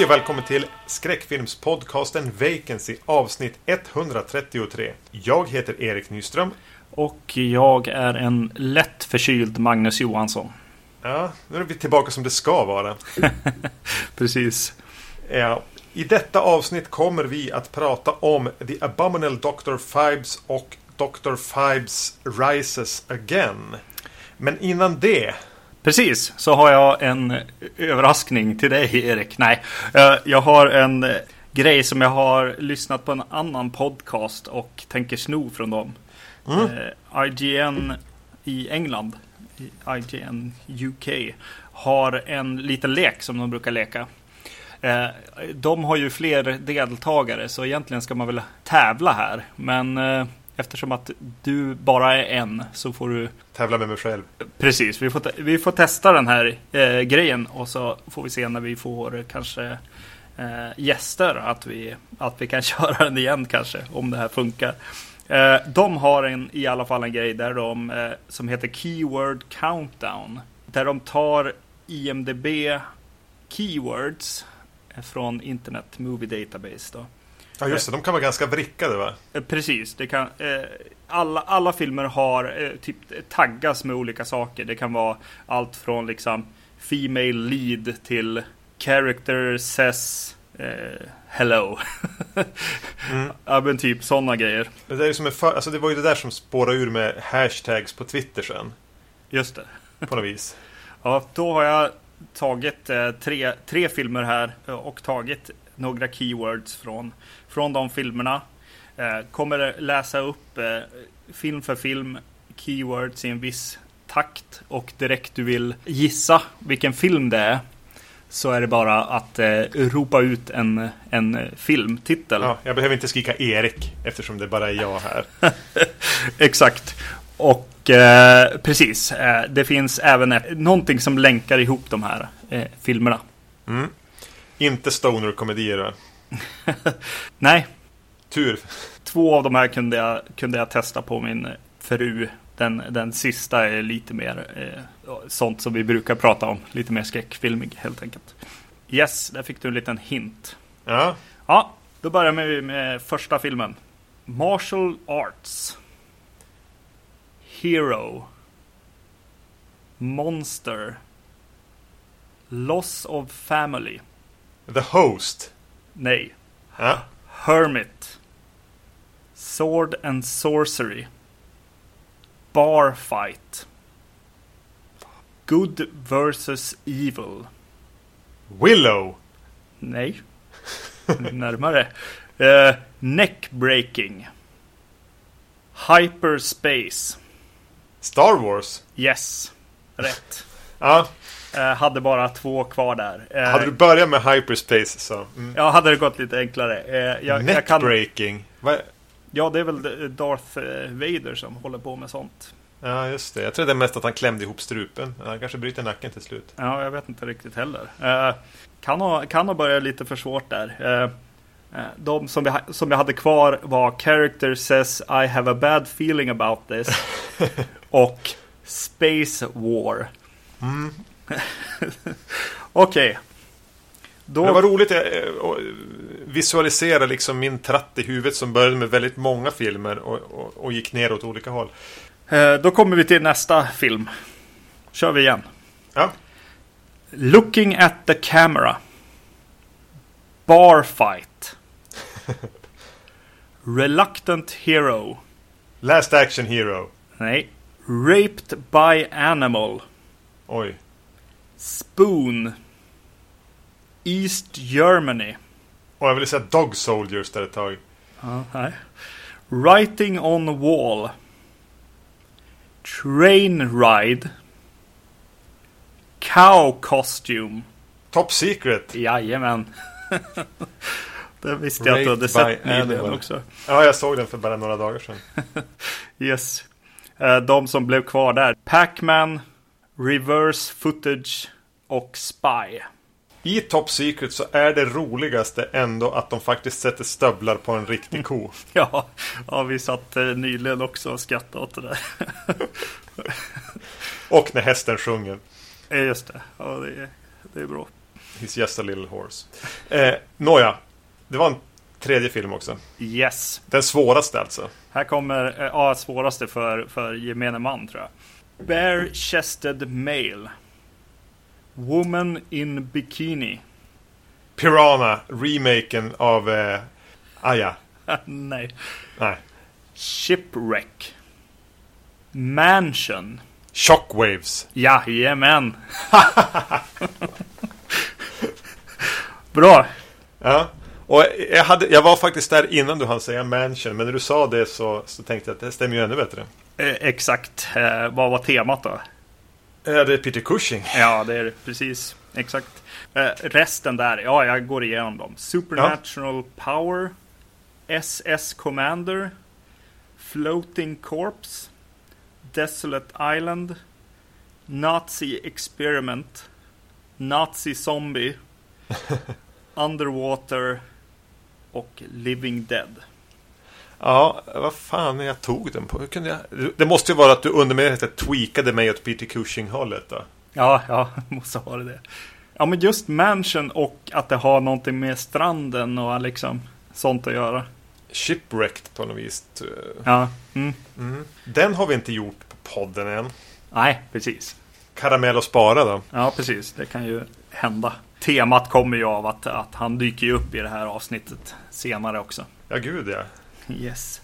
Hej och välkommen till skräckfilmspodcasten Vacancy avsnitt 133. Jag heter Erik Nyström. Och jag är en lätt förkyld Magnus Johansson. Ja, nu är vi tillbaka som det ska vara. Precis. Ja, I detta avsnitt kommer vi att prata om The Abominable Dr. Fibes och Dr. Fibes Rises Again. Men innan det Precis, så har jag en överraskning till dig Erik. Nej, eh, jag har en eh, grej som jag har lyssnat på en annan podcast och tänker sno från dem. Mm. IGN i England, IGN UK, har en liten lek som de brukar leka. Eh, de har ju fler deltagare så egentligen ska man väl tävla här. Men Eftersom att du bara är en så får du Tävla med mig själv. Precis, vi får, vi får testa den här eh, grejen och så får vi se när vi får kanske eh, gäster att vi, att vi kan köra den igen kanske om det här funkar. Eh, de har en, i alla fall en grej där de eh, som heter Keyword Countdown. Där de tar IMDB Keywords från Internet Movie Database. Då. Ja just det, de kan vara ganska vrickade va? Eh, precis, det kan, eh, alla, alla filmer har eh, typ taggas med olika saker. Det kan vara allt från liksom Female lead till Character says eh, Hello. mm. Ja men typ sådana grejer. Det, där är som en för, alltså det var ju det där som spårade ur med hashtags på Twitter sen. Just det. På något vis. Ja, då har jag tagit eh, tre, tre filmer här och tagit några keywords från, från de filmerna. Eh, kommer läsa upp eh, film för film keywords i en viss takt och direkt du vill gissa vilken film det är så är det bara att eh, ropa ut en, en filmtitel. Ja, jag behöver inte skrika Erik eftersom det bara är jag här. Exakt. Och eh, precis, eh, det finns även ett, någonting som länkar ihop de här eh, filmerna. Mm. Inte stoner-komedier? Nej. Tur. Två av de här kunde jag, kunde jag testa på min fru. Den, den sista är lite mer eh, sånt som vi brukar prata om. Lite mer skräckfilmig helt enkelt. Yes, där fick du en liten hint. Ja. Ja, då börjar vi med första filmen. Martial Arts. Hero. Monster. Loss of Family. The Host. Nej. Ja. Hermit. Sword and Sorcery. Bar Fight. Good versus Evil. Willow. Nej. Närmare. Uh, Neckbreaking. Hyperspace. Star Wars. Yes. Rätt. ja. Uh, hade bara två kvar där. Uh, hade du börjat med hyperspace så. Mm. Ja, hade det gått lite enklare. Uh, jag, Neckbreaking. Kan... Ja, det är väl Darth Vader som håller på med sånt. Ja, just det. Jag trodde mest att han klämde ihop strupen. Han kanske bryter nacken till slut. Ja, jag vet inte riktigt heller. kan, ha, kan ha börjat lite för svårt där. De som vi, som vi hade kvar var Character says I have a bad feeling about this. och Space War. Mm. Okej. Okay. Då... Det var roligt att eh, visualisera liksom min tratt i huvudet som började med väldigt många filmer och, och, och gick ner åt olika håll. Eh, då kommer vi till nästa film. Kör vi igen. Ja. Looking at the camera. Bar fight. Reluctant hero. Last action hero. Nej. Raped by animal. Oj. Spoon. East Germany. Och jag vill säga Dog Soldiers där ett tag. Ja, nej. Writing on wall. Train ride. Cow costume. Top secret. Jajamän. det visste jag att du hade sett nyligen också. Ja, jag såg den för bara några dagar sedan. yes. Eh, de som blev kvar där. Pac-Man. Reverse Footage och Spy. I Top Secret så är det roligaste ändå att de faktiskt sätter stövlar på en riktig ko. ja, ja, vi satt eh, nyligen också och skrattade åt det där. och när hästen sjunger. Just det, ja det är, det är bra. He's just a little horse. Eh, Nåja, det var en tredje film också. Yes. Den svåraste alltså. Här kommer, eh, ja, svåraste för, för gemene man tror jag. Bare-chested male. Woman in bikini. Piranha, remaken av... Eh, ah ja, Nej. nej. Shipwreck. Mansion. Shockwaves. Jajamän. Bra. Ja. Och jag, hade, jag var faktiskt där innan du hann säga Mansion, men när du sa det så, så tänkte jag att det stämmer ju ännu bättre. Eh, exakt. Eh, vad var temat då? Är det Peter Cushing? Ja, det är det. Precis. Exakt. Eh, resten där, ja, jag går igenom dem. Supernatural Power. SS Commander. Floating Corpse. Desolate Island. Nazi Experiment. Nazi Zombie. Underwater. Och Living Dead. Ja, vad fan jag tog den på? Hur kunde jag? Det måste ju vara att du undermedvetet tweakade mig åt Peter Cushing-hållet då. Ja, ja, måste ha det. Ja, men just Mansion och att det har någonting med stranden och liksom sånt att göra. Shipwrecked på något vis. Ja, mm. Mm. Den har vi inte gjort på podden än. nej, precis. Karamell och spara då. Ja, precis. Det kan ju hända. Temat kommer ju av att, att han dyker upp i det här avsnittet senare också. Ja, gud ja. Yes.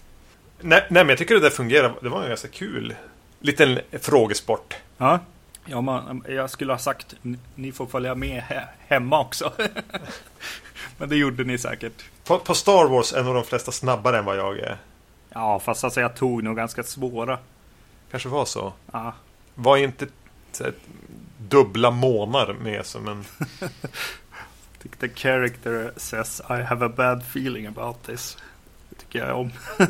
Nej, nej, men jag tycker det där fungerar. Det var en ganska kul liten frågesport. Ja, ja man, jag skulle ha sagt ni får följa med he- hemma också. Men det gjorde ni säkert. På, på Star Wars är nog de flesta snabbare än vad jag är. Ja, fast alltså jag tog nog ganska svåra. Kanske var så. Ja, Var inte här, dubbla månar med som en... the character says I have a bad feeling about this. Tycker jag om.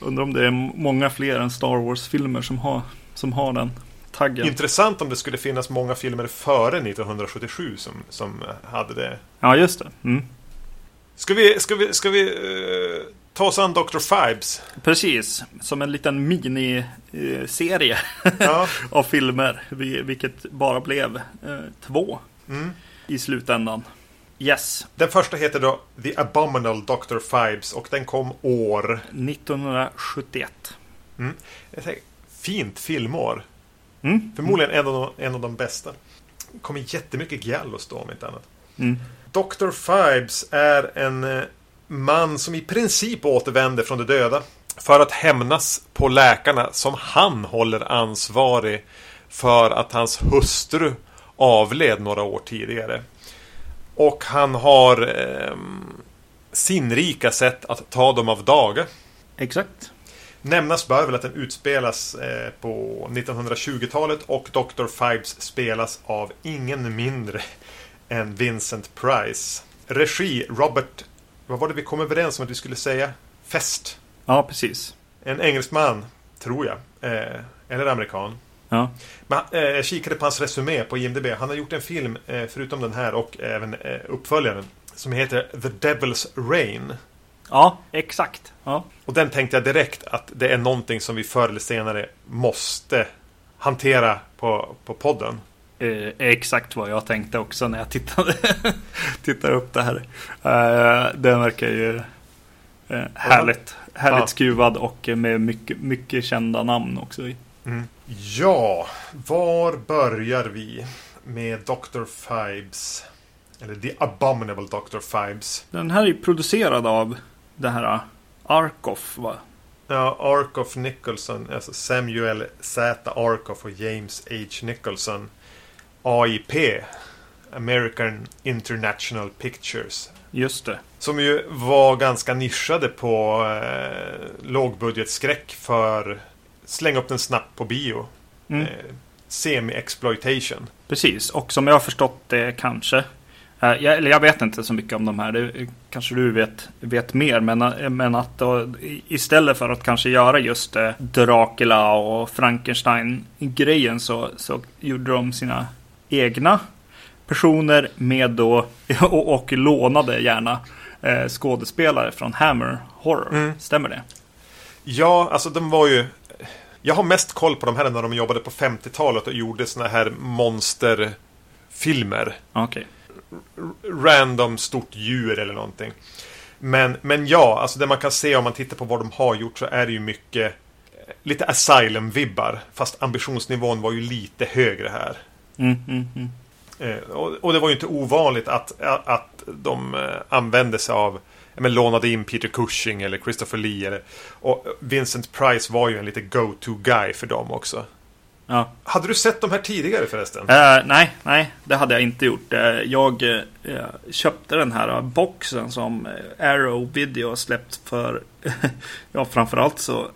Undrar om det är många fler än Star Wars-filmer som har, som har den taggen. Intressant om det skulle finnas många filmer före 1977 som, som hade det. Ja, just det. Mm. Ska vi, ska vi, ska vi eh, ta oss an Dr. Fibes? Precis, som en liten miniserie Ja. av filmer. vi- Vilket bara blev eh, två Mm. i slutändan. Yes, Den första heter då The Abominable Dr. Fibes och den kom år... 1971. Jag tänker, fint filmår. Mm. Förmodligen en av de, en av de bästa. Det kommer jättemycket gallos då om inte annat. Mm. Dr. Fibes är en eh, man som i princip återvänder från de döda för att hämnas på läkarna som han håller ansvarig för att hans hustru avled några år tidigare. Och han har eh, sinnrika sätt att ta dem av daga. Exakt. Nämnas bör väl att den utspelas eh, på 1920-talet och Dr. Fibes spelas av ingen mindre än Vincent Price. Regi Robert, vad var det vi kom överens om att vi skulle säga? Fest. Ja, precis. En engelsman, tror jag. Eh, eller amerikan. Ja. Men, eh, jag kikade på hans resumé på IMDB. Han har gjort en film, eh, förutom den här och även eh, uppföljaren, som heter The Devil's Rain. ja, exakt. Ja. Och den tänkte jag direkt att det är någonting som vi förr eller senare måste hantera på, på podden. Eh, exakt vad jag tänkte också när jag tittade, tittade upp det här. Eh, den verkar ju eh, härligt, härligt Ja. skruvad och med mycket, mycket kända namn också. Ja, var börjar vi med Dr. Fibes? Eller The Abominable Dr. Fibes. Den här är producerad av det här Arkoff va? Ja, Arkoff Nicholson, alltså Samuel Z. Arkoff och James H. Nicholson. AIP. American International Pictures. Just det. Som ju var ganska nischade på eh, lågbudgetskräck för släng upp den snabbt på bio. Mm. Eh, Semi-exploitation. Precis, och som jag har förstått det kanske. eh, Jag, eller jag vet inte så mycket om de här. Det kanske du vet, vet mer. Men, eh, men att då, istället för att kanske göra just eh, Dracula och Frankenstein-grejen så, så gjorde de sina egna personer med då och, och lånade gärna eh, skådespelare från Hammer Horror. Mm. Stämmer det? Ja, alltså de var ju... Jag har mest koll på de här när de jobbade på 50-talet och gjorde såna här filmer. Okej. Random stort djur eller någonting. Men, men ja, alltså det man kan se om man tittar på vad de har gjort så är det ju mycket eh, lite Asylum-vibbar. Fast ambitionsnivån var ju lite högre här. Mm, mm, mm. Eh, och, och det var ju inte ovanligt att, att de eh, använde sig av men, lånade in Peter Cushing eller Christopher Lee. Eller, och Vincent Price var ju en lite go-to guy för dem också. Ja. Hade du sett de här tidigare förresten? Eh, nej, nej, det hade jag inte gjort. Eh, jag eh, köpte den här boxen som Arrow Video släppt för... ja, framförallt så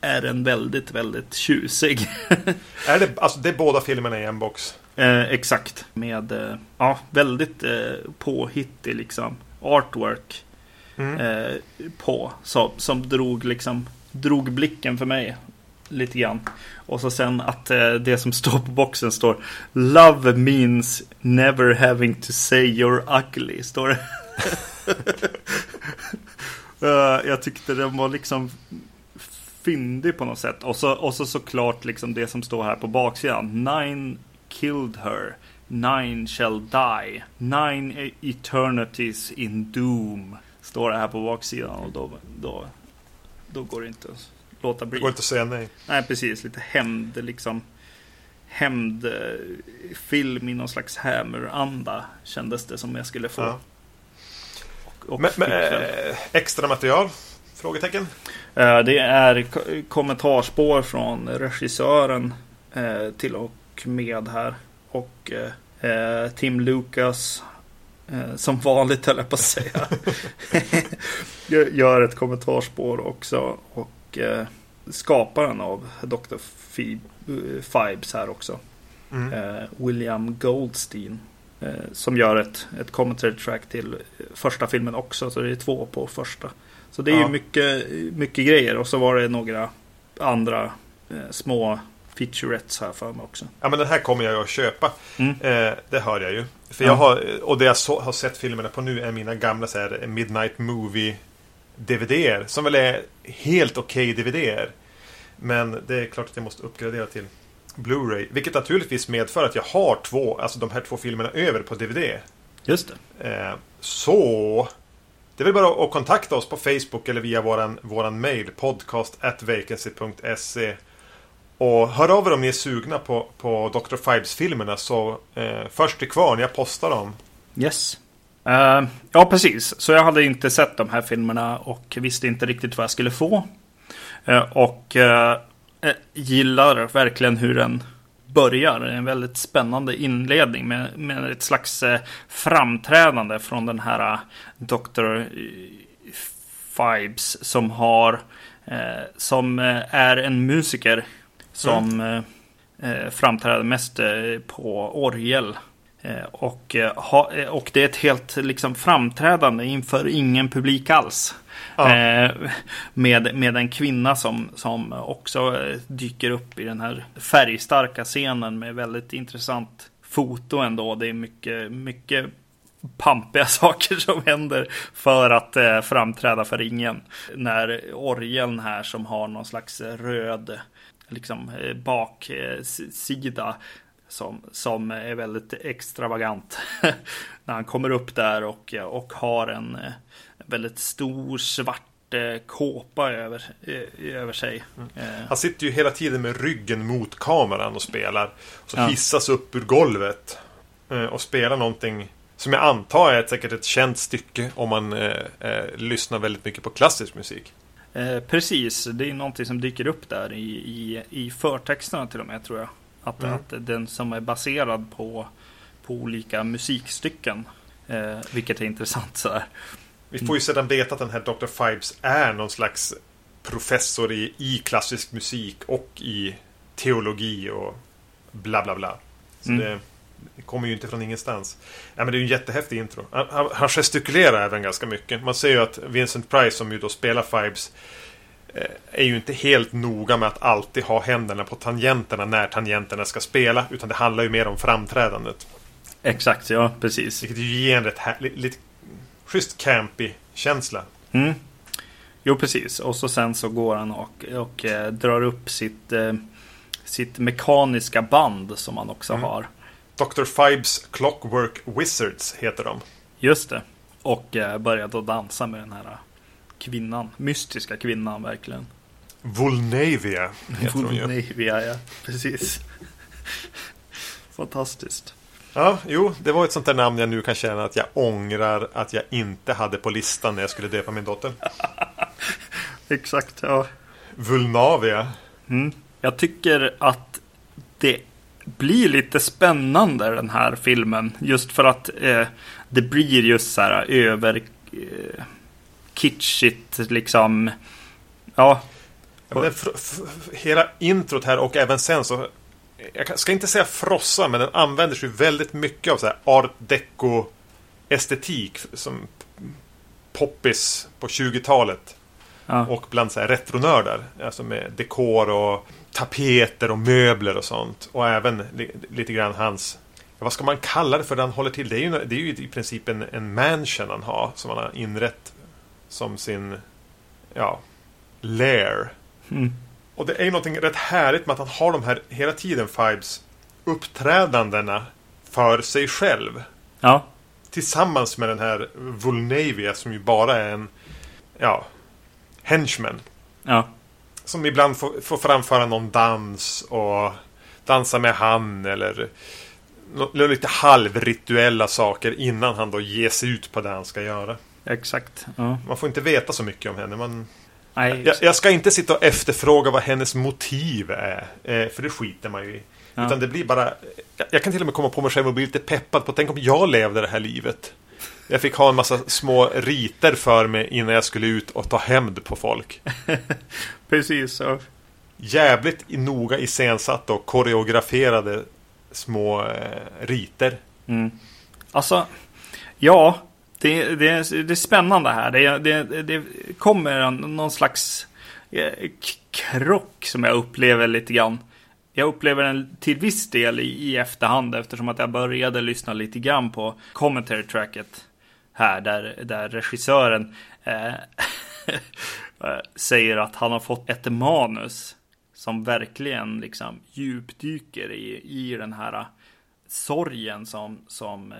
är den väldigt, väldigt tjusig. är det, alltså, det är båda filmerna i en box? Eh, exakt. Med ja, väldigt eh, påhittig liksom artwork Mm. eh, på. Så, som drog liksom drog blicken för mig lite grann. Och så sen att eh, det som står på boxen står Love means never having to say you're ugly. Står det. uh, jag tyckte den var liksom fyndig på något sätt. Och så, och så såklart liksom det som står här på baksidan. Nine killed her. Nine shall die. Nine e-, eternities in doom. Står det här på baksidan och då, då, då går det inte att låta bli. Det går inte att säga nej. Nej, precis. Lite hämnd, liksom. Hämndfilm i någon slags Hammer-anda kändes det som jag skulle få. Ja. Och, och Men, eh, extra material? Frågetecken? Eh, Det är ko- kommentarspår från regissören eh, till och med här. Och Tim Lucas, som vanligt höll jag på att säga, gör- ett kommentarspår också. Och eh, skaparen av Dr. Eh, Fibes här också. Mm. Eh, William Goldstein. Eh, som gör ett, ett commentary track till eh, första filmen också. Så det är två på första. Så det är Ja. ju mycket, mycket grejer. Och så var det några andra eh, små featurettes här för mig också. Ja men den här kommer jag ju att köpa. Mm. Eh, det hör jag ju. För Ja. jag har, och det jag så, har sett filmerna på nu är mina gamla så här, Midnight Movie DVD-er. Som väl är helt okej DVD-er. Men det är klart att jag måste uppgradera till Blu-ray. Vilket naturligtvis medför att jag har två, alltså de här två filmerna över på DVD. Just det. Eh, så det är väl bara att kontakta oss på Facebook eller via våran, våran mail podcast.vacancy.se och hör av er om ni är sugna på, på Dr. Fibes-filmerna så eh, först till kvarn, jag postar dem. Yes. Uh, ja, precis. Så jag hade inte sett de här filmerna och visste inte riktigt vad jag skulle få. Uh, och uh, gillar verkligen hur den börjar. En väldigt spännande inledning med, med ett slags framträdande från den här Dr. Fibes som har som är en musiker som eh, eh, framträder mest eh, på orgel. Och, och det är ett helt liksom, framträdande inför ingen publik alls. Ja. Med, med en kvinna som, som också dyker upp i den här färgstarka scenen med väldigt intressant foto ändå. Det är mycket, mycket pampiga saker som händer för att eh, framträda för ingen. När orgeln här som har någon slags röd liksom, eh, baksida som, som är väldigt extravagant. När han kommer upp där och, och har en eh, väldigt stor svart eh, kåpa över, över sig. Eh, Han sitter ju hela tiden med ryggen mot kameran och spelar. Och så Ja. hissas upp ur golvet. Och spelar någonting som jag antar är ett, säkert ett känt stycke om man eh, eh, lyssnar väldigt mycket på klassisk musik. Eh, precis, det är någonting som dyker upp där i, i, i förtexterna till och med tror jag. Att, Mm. att den som är baserad på, på olika musikstycken. Eh, vilket är intressant så här. Vi får ju sedan veta att den här Dr. Fibes är någon slags professor i, i klassisk musik och i teologi och bla bla bla. Så Mm. det, det kommer ju inte från ingenstans. Ja, men det är ju en jättehäftig intro. Han, han, han gestikulerar även ganska mycket. Man ser ju att Vincent Price som ju då spelar Fibes eh, är ju inte helt noga med att alltid ha händerna på tangenterna när tangenterna ska spela. Utan det handlar ju mer om framträdandet. Exakt, ja precis. Vilket ju ger en rätt här, lite, lite schysst campy känsla. Mm. Jo, precis. Och så sen så går han och, och eh, drar upp sitt, eh, sitt mekaniska band som han också Mm. har. Dr. Fibes Clockwork Wizards heter de. Just det. Och eh, började att dansa med den här kvinnan. Mystiska kvinnan verkligen. Volnavia heter hon ju. Ja. Precis. Fantastiskt. Ja, jo, det var ett sånt där namn jag nu kan känna att jag ångrar att jag inte hade på listan när jag skulle döpa min dotter. Exakt, ja. Vulnavia. Mm. Jag tycker att det blir lite spännande den här filmen. Just för att eh, det blir just så här eh, över eh, kitschigt liksom. Ja. ja men hela introt här och även sen så. Jag ska inte säga frossa men den använder sig väldigt mycket av så här art deco estetik. Som poppis på 20-talet. Ja. Och bland så här retronördar. Alltså med dekor och tapeter och möbler och sånt. Och även lite grann hans... Vad ska man kalla det för det han håller till? Det är ju, det är ju i princip en, en mansion han har. Som han har inrett som sin... Ja... Lair. Mm. Och det är ju någonting rätt härligt med att han har de här hela tiden Fibes uppträdandena för sig själv. Ja. Tillsammans med den här Vulnavia som ju bara är en ja, henchman. Ja. Som ibland får, får framföra någon dans och dansa med han eller lite halvrituella saker innan han då ger sig ut på det han ska göra. Exakt. Ja. Man får inte veta så mycket om henne. Man, Nej, jag, jag, ska inte sitta och efterfråga vad hennes motiv är. Eh, för det skiter man ju i. Ja. Utan det blir bara... Jag, jag, kan till och med komma på mig själv och bli lite peppad på tänk om jag levde det här livet. Jag fick ha en massa små riter för mig innan jag skulle ut och ta hämnd på folk. Precis så. Jävligt noga iscensatt och koreograferade små eh, riter. Mm. Alltså, ja, det, det, det är spännande här. Det, det, det kommer någon slags eh, krock som jag upplever lite grann. Jag upplever den till viss del i, i efterhand eftersom att jag började lyssna lite grann på commentary tracket här där, där regissören eh, eh, säger att han har fått ett manus som verkligen liksom djupdyker i, i den här sorgen som, som eh,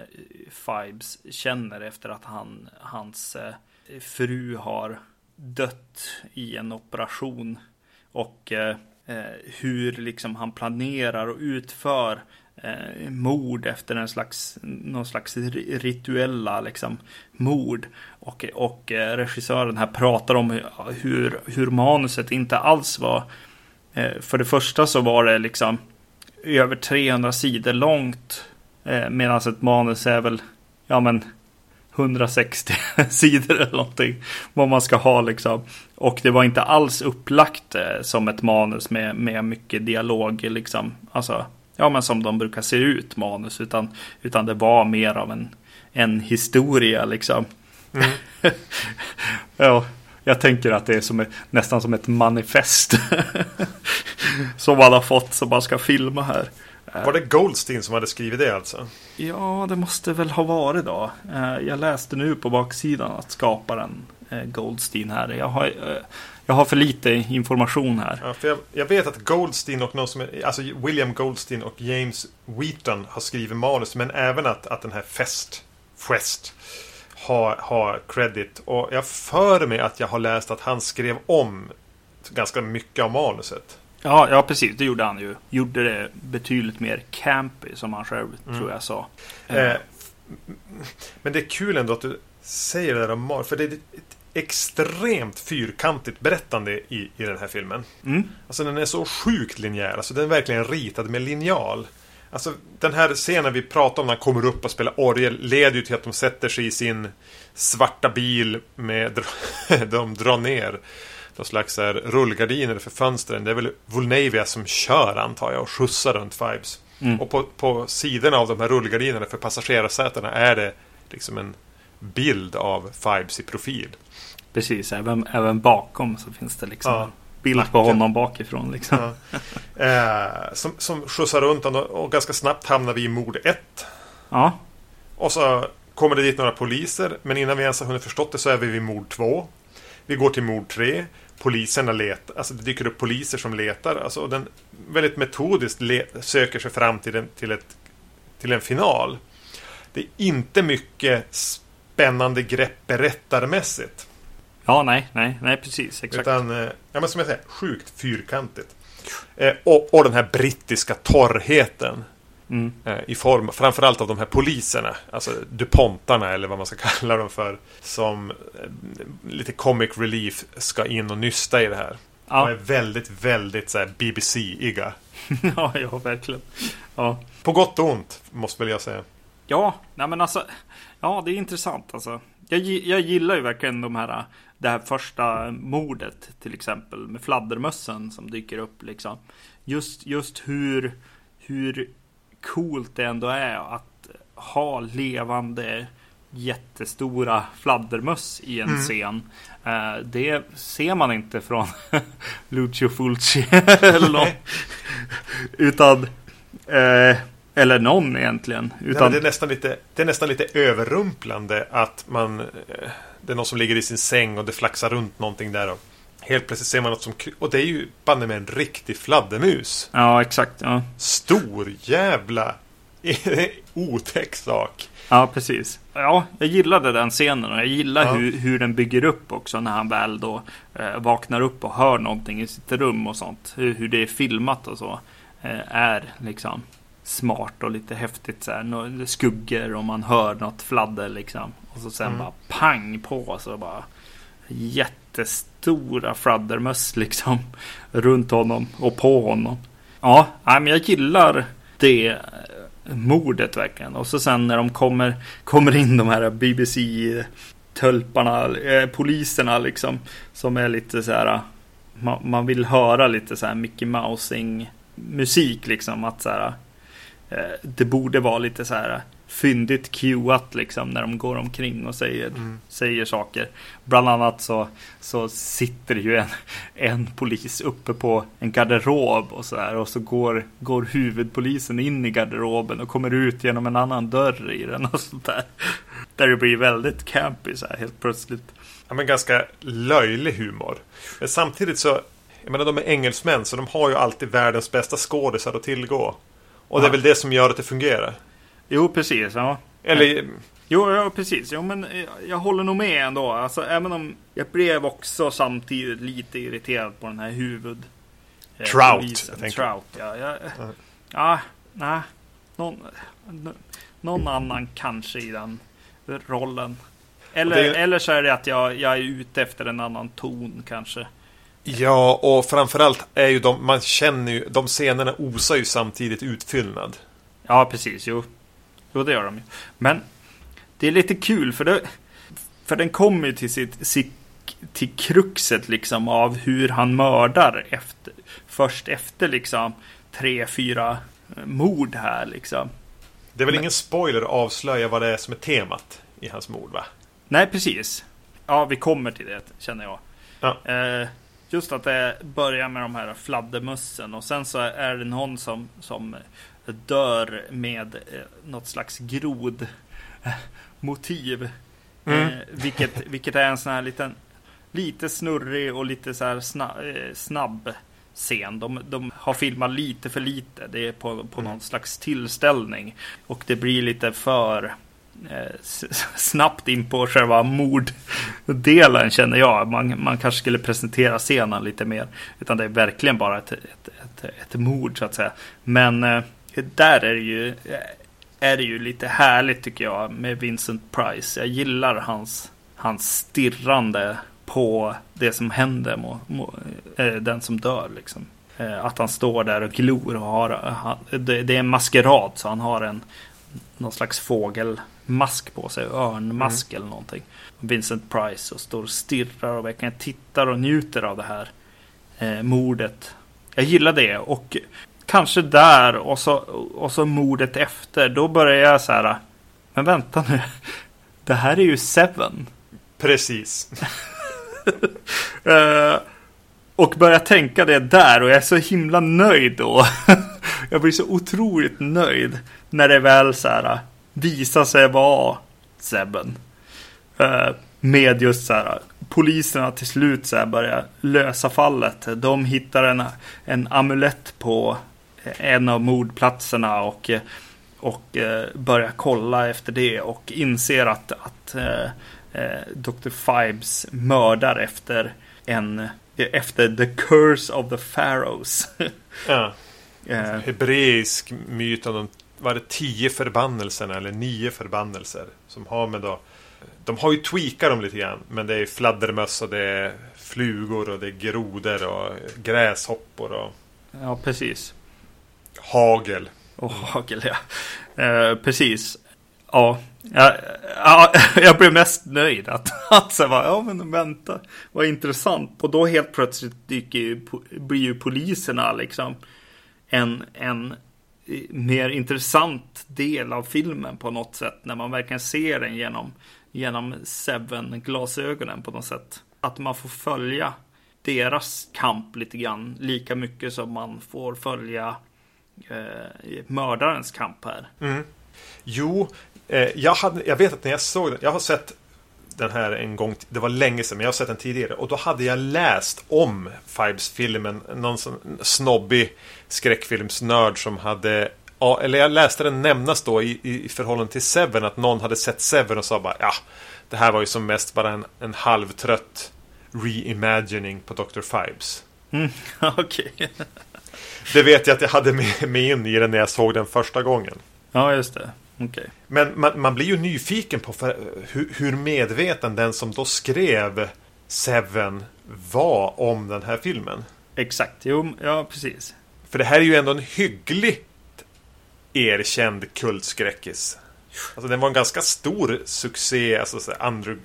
Fibes känner efter att han, hans eh, fru har dött i en operation. Och eh Eh, hur liksom han planerar och utför eh, mord efter en slags, någon slags rituella liksom, mord. Och, och eh, regissören här pratar om hur, hur manuset inte alls var. Eh, för det första så var det liksom över 300 sidor långt. Eh, Medan ett manus är väl, ja men 160 sidor eller någonting. Vad man ska ha liksom. Och det var inte alls upplagt eh, som ett manus med, med mycket dialog liksom. Alltså ja, men som de brukar se ut manus. Utan, utan det var mer av en, en historia liksom. Mm. ja, jag tänker att det är som, nästan som ett manifest. som man har fått som man ska filma här. Var det Goldstein som hade skrivit det alltså? Ja, det måste väl ha varit då. Eh, jag läste nu på baksidan att skaparen eh, Goldstein här. Jag har, eh, jag har för lite information här. Ja, för jag, jag, vet att Goldstein och någon som är, alltså William Goldstein och James Wheaton har skrivit manus. Men även att, att den här Fest, Fest har, har credit. Och jag för mig att jag har läst att han skrev om ganska mycket av manuset. Ja, ja precis. Det gjorde han ju. Gjorde det betydligt mer campy som han själv mm. tror jag sa. Eh, men det är kul ändå att du säger det där om manus. För det är ett extremt fyrkantigt berättande i, i den här filmen. Mm. Alltså den är så sjukt linjär. Alltså den är verkligen ritad med linjal. Alltså den här scenen vi pratar om när han kommer upp och spelar orgel leder ju till att de sätter sig i sin svarta bil med de drar ner någon slags här rullgardiner för fönstren. Det är väl Volnavia som kör antar jag och skjutsar runt Fibes. Mm. Och på, på sidorna av de här rullgardinerna för passagerarsätena är det liksom en bild av Fibes i profil. Precis, även, även bakom så finns det liksom ja. bild Nacken. på honom bakifrån. Liksom. Ja. Eh, som, som skjutsar runt honom och ganska snabbt hamnar vi i mord 1. Ja. Och så kommer det dit några poliser. Men innan vi ens har hunnit förstått det så är vi vid mord 2. Vi går till mord 3. Poliserna letar, alltså det dyker upp poliser som letar. Alltså den väldigt metodiskt söker sig fram till, en, till ett till en final. Det är inte mycket spännande grepp berättarmässigt. Ja, nej, nej, nej, precis. Exakt. Utan, eh, ja, men som jag säger, sjukt fyrkantigt. Eh, och, och den här brittiska torrheten. Mm. Eh, I form framförallt av de här poliserna. Alltså DuPontarna eller vad man ska kalla dem för. Som eh, lite comic relief ska in och nysta i det här. De är Ja, väldigt, väldigt så BBC-iga. ja, ja, verkligen. Ja. På gott och ont, måste väl jag säga. Ja, nej men alltså. Ja, det är intressant alltså. Jag, jag gillar ju verkligen de här, det här första mordet till exempel med fladdermössen som dyker upp liksom. Just, just hur, hur coolt det ändå är att ha levande jättestora fladdermöss i en scen. Eh, det ser man inte från Lucio Fulci eller någon. Utan eh, eller någon egentligen. Nej, Utan, men det, är nästan lite, det är nästan lite överrumplande att man... eh, Det är någon som ligger i sin säng och det flaxar runt någonting där. Och helt plötsligt ser man något som... Och det är ju banne med en riktig fladdermus. Ja, exakt. Ja. Stor jävla otäck sak. ja, precis. Ja, jag gillade den scenen och jag gillar Ja. hur, hur den bygger upp också när han väl då eh, vaknar upp och hör någonting i sitt rum och sånt. Hur, hur det är filmat och så eh, är liksom smart och lite häftigt så här. Skuggor och man hör något fladder liksom. Och så sen Mm. bara pang på så bara jättestora fladdermöss liksom runt honom och på honom. Ja, men jag gillar det eh, mordet verkligen. Och så sen när de kommer, kommer in de här BBC-tölparna, eh, poliserna liksom. Som är lite så här, eh, man, man vill höra lite så här Mickey Mousing musik liksom. Att så här, eh, det borde vara lite så här eh, fyndigt cuat liksom när de går omkring och säger, Mm. säger saker. Bland annat så, så sitter ju en, en polis uppe på en garderob och så där och så går, går huvudpolisen in i garderoben och kommer ut genom en annan dörr i den och sånt där. Där det blir väldigt campy så här helt plötsligt. Ja, men ganska löjlig humor. Men samtidigt så... Jag menar, de är engelsmän så de har ju alltid världens bästa skådisar att tillgå. Och det är Ja. väl det som gör att det fungerar. Jo, precis. Ja. Eller... Jo, ja, precis. Jo, men jag håller nog med ändå. Alltså, även om jag blev också samtidigt lite irriterad på den här huvud... eh, Trout, polisen. jag. Trout, ja. Ja, Ja. ja nej. Någon, någon annan kanske i den rollen. Eller, Det- eller så är det att jag, jag är ute efter en annan ton kanske. Ja, och framförallt är ju de... Man känner ju... De scenerna osar ju samtidigt utfyllnad. Ja, precis. Jo, jo det gör de ju. Men det är lite kul för det, för den kommer ju till sitt, sitt till kruxet liksom av hur han mördar efter, först efter liksom tre, fyra eh, mord här liksom. Det är väl Men- ingen spoiler att avslöja vad det är som är temat i hans mord, va? Nej, precis. Ja, vi kommer till det känner jag. Ja. Eh, just att det börjar med de här fladdermössen och sen så är det någon som, som dör med eh, något slags grod eh, motiv. Mm. Eh, vilket, vilket är en sån här liten lite snurrig och lite så här sna, eh, snabb scen. De, de har filmat lite för lite. Det är på, på Mm. någon slags tillställning. Och det blir lite för eh, snabbt in på själva morddelen känner jag. Man, man kanske skulle presentera scenen lite mer. Utan det är verkligen bara ett, ett, ett, ett mord så att säga. Men eh, där är det ju är det ju lite härligt tycker jag med Vincent Price. Jag gillar hans, hans stirrande på det som händer må, må, eh, den som dör liksom. Eh, att han står där och glor och har, han, det, det är en maskerad så han har en någon slags fågelmask på sig, örnmask eller någonting. Vincent Price och står och stirrar och verkligen tittar och njuter av det här eh, mordet. Jag gillar det och kanske där och så, och så mordet efter. Då börjar jag så här. Men vänta nu. Det här är ju Seven. Precis. Eh, och börjar tänka det där och jag är så himla nöjd då. jag blir så otroligt nöjd när det väl så här visar sig vara Seven. Eh, med just så här poliserna till slut så här börjar lösa fallet. De hittar en, en amulett på en av mordplatserna och, och eh, börjar kolla efter det och inser att, att eh, eh Dr. Fibes mördar efter en efter The Curse of the Pharaohs. ja. Hebreisk myt om de var det tio förbannelserna eller nio förbannelser som har med då de har ju tweakat dem lite grann men det är fladdermöss och det är flugor och det är grodor och gräshoppor och Ja precis Hagel Och hagel ja eh, Precis Ja, Jag, jag blev mest nöjd att, att så var, ja men vänta, vad intressant. Och då helt plötsligt dyker ju, blir ju poliserna liksom en, en eh, mer intressant del av filmen på något sätt. När man verkligen ser den genom, genom Seven-glasögonen på något sätt. Att man får följa deras kamp lite grann. Lika mycket som man får följa eh, mördarens kamp här. Mm. Jo, Eh, jag, hade, jag vet att när jag såg den, jag har sett den här en gång, det var länge sedan, men jag har sett den tidigare. Och då hade jag läst om Fibes-filmen, någon sån snobbig skräckfilmsnörd som hade eller jag läste den nämnas då i, i förhållande till Seven att någon hade sett Seven och sa bara ja Det här var ju som mest bara en, en halvtrött reimagining på Dr. Fibes. Mm, Okej. Okay. Det vet jag att jag hade med mig in i den när jag såg den första gången. Ja, just det. Okay. Men man, man, blir ju nyfiken på för, hur, hur, medveten den som då skrev Seven var om den här filmen. Exakt, jo, ja precis. För det här är ju ändå en hyggligt erkänd kultskräckis. Alltså den var en ganska stor succé, alltså så under,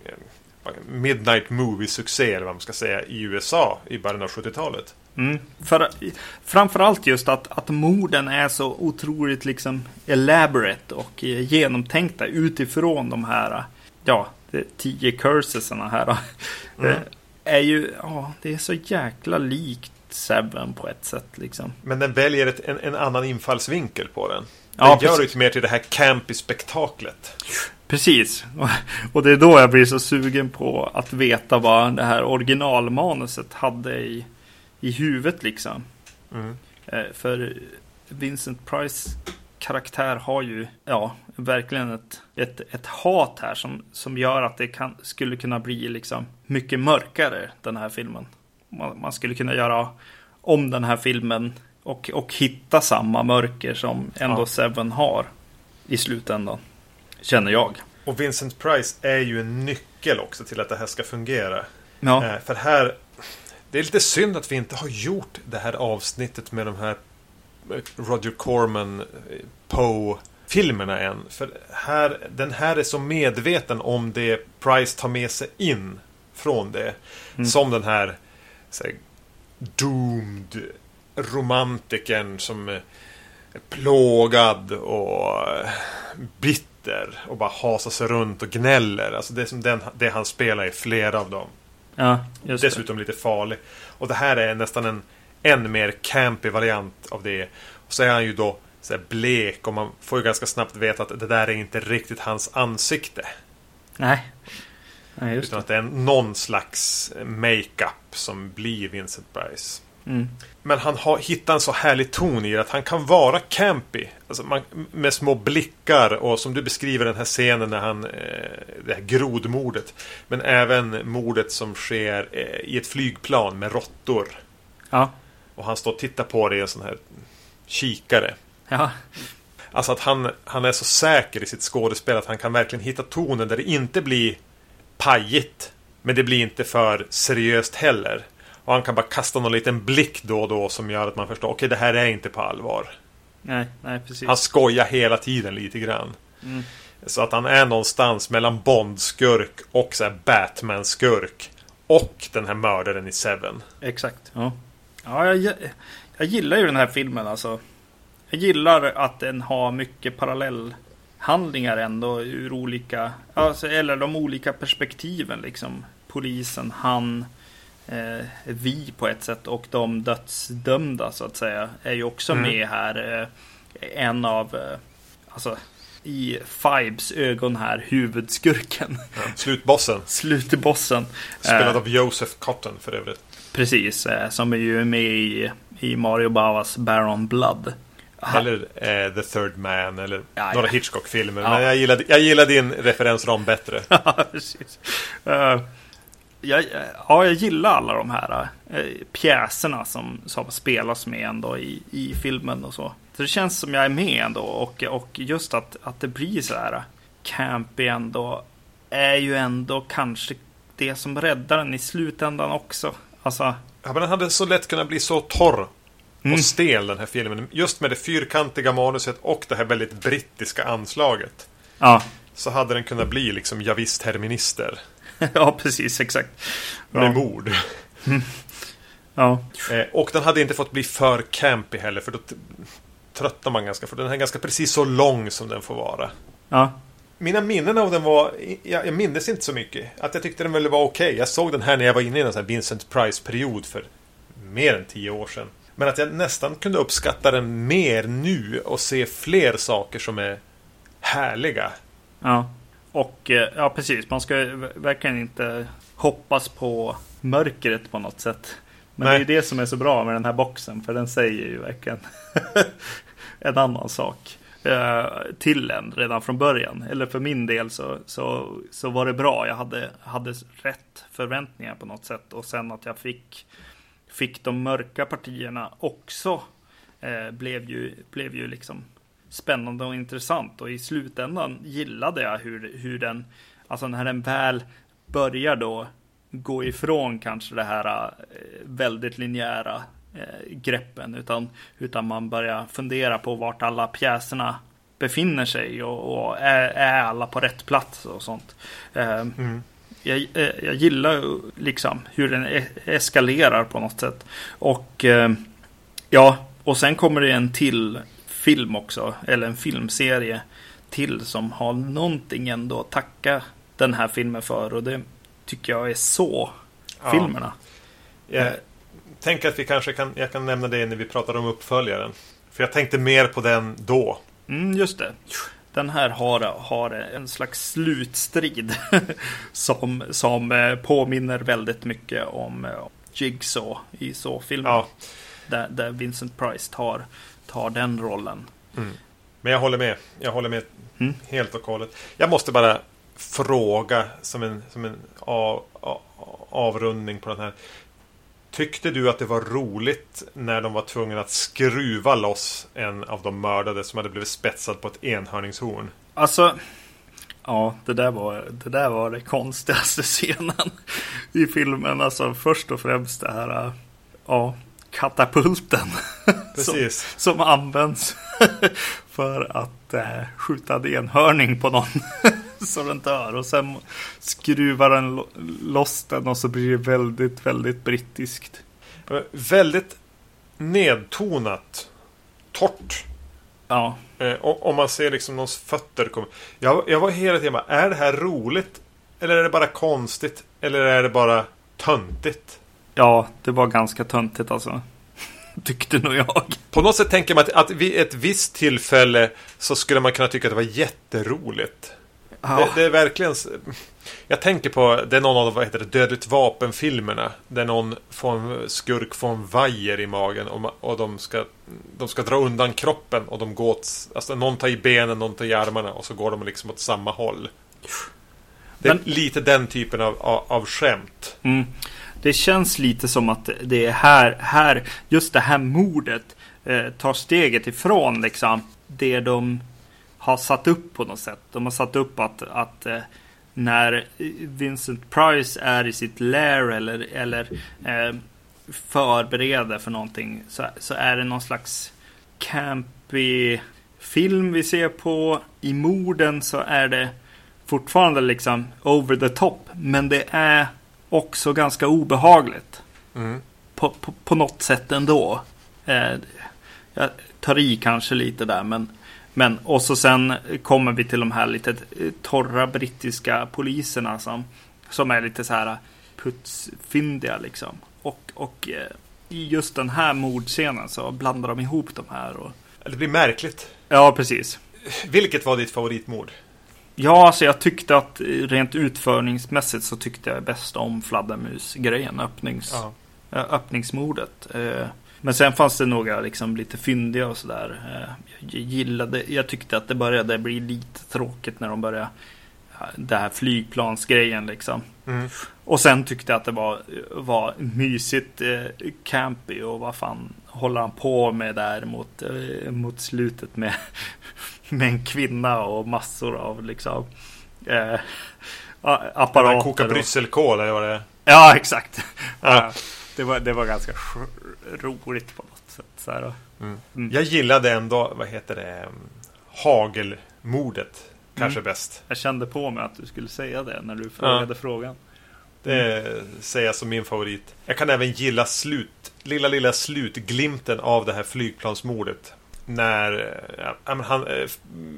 Midnight Movie-succé eller vad man ska säga i USA i början av 70-talet. Mm. För, framförallt just att, att morden är så otroligt liksom elaborate och genomtänkta utifrån de här ja, tio cursesarna här. Mm. är ju, ja, det är så jäkla likt Seven på ett sätt liksom. Men den väljer ett, en, en annan infallsvinkel på den. Den ja, gör det mer till det här campy spektaklet. Precis. Och det är då jag blir så sugen på att veta vad det här originalmanuset hade i i huvudet liksom. Mm. Eh, för Vincent Price karaktär har ju ja, verkligen ett, ett, ett hat här som, som gör att det kan, skulle kunna bli liksom mycket mörkare den här filmen. Man, man skulle kunna göra om den här filmen och, och hitta samma mörker som ändå ja. Seven har i slutändan. Känner jag. Och Vincent Price är ju en nyckel också till att det här ska fungera. Ja. Eh, för här det är lite synd att vi inte har gjort det här avsnittet med de här eh, Roger Corman eh, Poe-filmerna än. För här, den här är så medveten om det Price tar med sig in från det. Mm. Som den här, här doomed romantiken som är plågad och bitter och bara hasar sig runt och gnäller. Alltså det som den, det han spelar i flera av dem. Ja, Dessutom det. lite farlig. Och det här är nästan en än mer campy variant av det. Och så är han ju då så blek och man får ju ganska snabbt veta att det där är inte riktigt hans ansikte. Nej. Nej just Utan det. att det är någon slags makeup som blir Vincent Price. Mm. Men han har hittat en så härlig ton i det att han kan vara campy. Alltså man, med små blickar och som du beskriver den här scenen när han... Eh, det här grodmordet. Men även mordet som sker eh, i ett flygplan med råttor. Ja. Och han står och tittar på det i en sån här kikare. Ja. Alltså att han, han är så säker i sitt skådespel att han kan verkligen hitta tonen där det inte blir pajigt. Men det blir inte för seriöst heller. Och han kan bara kasta någon liten blick då och då som gör att man förstår okej okay, det här är inte på allvar. Nej, nej precis. Han skojar hela tiden lite grann. Mm. Så att han är någonstans mellan Bond-skurk och så Batman-skurk. Och den här mördaren i Seven. Exakt. Ja, ja jag, jag gillar ju den här filmen alltså. Jag gillar att den har mycket parallellhandlingar ändå ur olika, alltså, eller de olika perspektiven liksom. Polisen, han, eh, vi på ett sätt och de dödsdömda så att säga är ju också mm. med här. Eh, en av, eh, alltså i Fibes ögon här, huvudskurken. Ja, slutbossen. Slutbossen. Spelad av Joseph Cotton för övrigt. Precis, som är ju med i, i Mario Bavas Baron Blood. Eller eh, The Third Man eller Ja, några ja. Hitchcock-filmer. Ja. Men jag gillar, jag gillar din referensram bättre. Ja, precis. Eh, jag, ja, jag gillar alla de här uh, pjäserna som, som spelas med ändå i, i filmen och så. Så det känns som jag är med ändå och, och just att, att det blir så här campy ändå är ju ändå kanske det som räddar den i slutändan också. Alltså, Ja, men den hade så lätt kunnat bli så torr och Mm. stel den här filmen. Just med det fyrkantiga manuset och det här väldigt brittiska anslaget. ja, Så hade den kunnat bli liksom javisst herminister. ja precis, exakt. Med Ja. mord. Ja, Eh, och den hade inte fått bli för campy heller. För då tröttnar man ganska. För den är ganska precis så lång som den får vara. ja, Mina minnen av den var... Jag, jag minns inte så mycket. Att jag tyckte den väl var okej. Jag såg den här när jag var inne i en sån här Vincent Price-period för mer än tio år sedan. Men att jag nästan kunde uppskatta den mer nu och se fler saker som är härliga. Ja, och eh, ja precis. Man ska verkligen inte hoppas på mörkret på något sätt. Men Nej. det är det som är så bra med den här boxen. För den säger ju verkligen en annan sak eh, till en redan från början. Eller för min del så, så, så var det bra. Jag hade, hade rätt förväntningar på något sätt. Och sen att jag fick, fick de mörka partierna också eh, blev, ju, blev ju liksom spännande och intressant. Och i slutändan gillade jag hur, hur den, alltså när den väl börjar då gå ifrån kanske det här eh, väldigt linjära eh, greppen. Utan, utan man börjar fundera på vart alla pjäserna befinner sig och, och är, är alla på rätt plats och sånt. Eh, jag, eh, jag gillar liksom hur den e- eskalerar på något sätt. Och ja, och sen kommer det en till film också, eller en filmserie till som har någonting ändå att tacka den här filmen för. Och det tycker jag är så Ja. filmerna. Jag tänker att vi kanske kan... Jag kan nämna det när vi pratar om uppföljaren. För jag tänkte mer på den då. Mm, just det. Den här har, har en slags slutstrid som, som eh, påminner väldigt mycket om eh, Jigsaw i så-filmen. Ja, Där, där Vincent Price tar, tar den rollen. men jag håller med. Jag håller med Mm. helt och hållet. Jag måste bara fråga som en, som en av, av, avrundning på den här. Tyckte du att det var roligt när de var tvungna att skruva loss en av de mördade som hade blivit spetsad på ett enhörningshorn? Alltså, ja, det där var det, där var det konstigaste scenen i filmen. Alltså först och främst det här, ja, katapulten. Precis. Som, som används för att äh, skjuta en enhörning på någon. så den dör. Och sen skruvar den lo- loss den och så blir det väldigt, väldigt brittiskt. Väldigt nedtonat. Torrt. Ja, Eh, om man ser liksom någons fötter komma. Jag, jag var hela tiden bara, är det här roligt? Eller är det bara konstigt? Eller är det bara töntigt? Ja, det var ganska töntigt alltså. Tyckte nog jag. På något sätt tänker man att, att vid ett visst tillfälle så skulle man kunna tycka att det var jätteroligt. Ja. Det, det är verkligen... Jag tänker på, det är någon av de, vad heter det, Dödligt vapen-filmerna. Där någon får en skurk får en vajer i magen och, och de, ska, de ska dra undan kroppen och de går åt, alltså någon tar i benen, någon tar i armarna och så går de liksom åt samma håll. Det är Men- lite den typen av, av, av skämt. Mm. Det känns lite som att det är här, här just det här mordet eh, tar steget ifrån liksom det de har satt upp på något sätt. De har satt upp att, att eh, när Vincent Price är i sitt lair eller, eller eh, förbereder för någonting så, så är det någon slags campy film vi ser på. I morden så är det fortfarande liksom over the top. Men det är också ganska obehagligt. Mm. På, på, på något sätt ändå. Eh, jag tar i kanske lite där men, men och så sen kommer vi till de här lite eh, torra brittiska poliserna som, som är lite så här putsfyndiga liksom. Och, och eh, i just den här mordscenen så blandar de ihop de här. Och, Det blir märkligt. ja, precis. Vilket var ditt favoritmord? Ja, alltså jag tyckte att eh, rent utförningsmässigt så tyckte jag bäst om fladdermusgrejen, öppnings, Ja. äh, öppningsmordet. Eh, Men sen fanns det några liksom lite fyndiga och sådär. Eh, jag gillade, jag tyckte att det började bli lite tråkigt när de började det här flygplansgrejen liksom. Mm. Och sen tyckte jag att det var, var mysigt eh, campy och vad fan håller han på med där mot, eh, mot slutet med, med en kvinna och massor av liksom eh, apparater. Han kokar brysselkål eller vad det är. Ja, exakt. Ja. det, var, det var ganska roligt på något sätt. Så här. Mm. Mm. Jag gillade ändå, vad heter det, hagelmordet. Kanske mm. bäst. Jag kände på mig att du skulle säga det när du frågade ja. frågan. Det säger jag som min favorit. Jag kan även gilla slut, lilla lilla slutglimten av det här flygplansmordet. När ja, han, äh,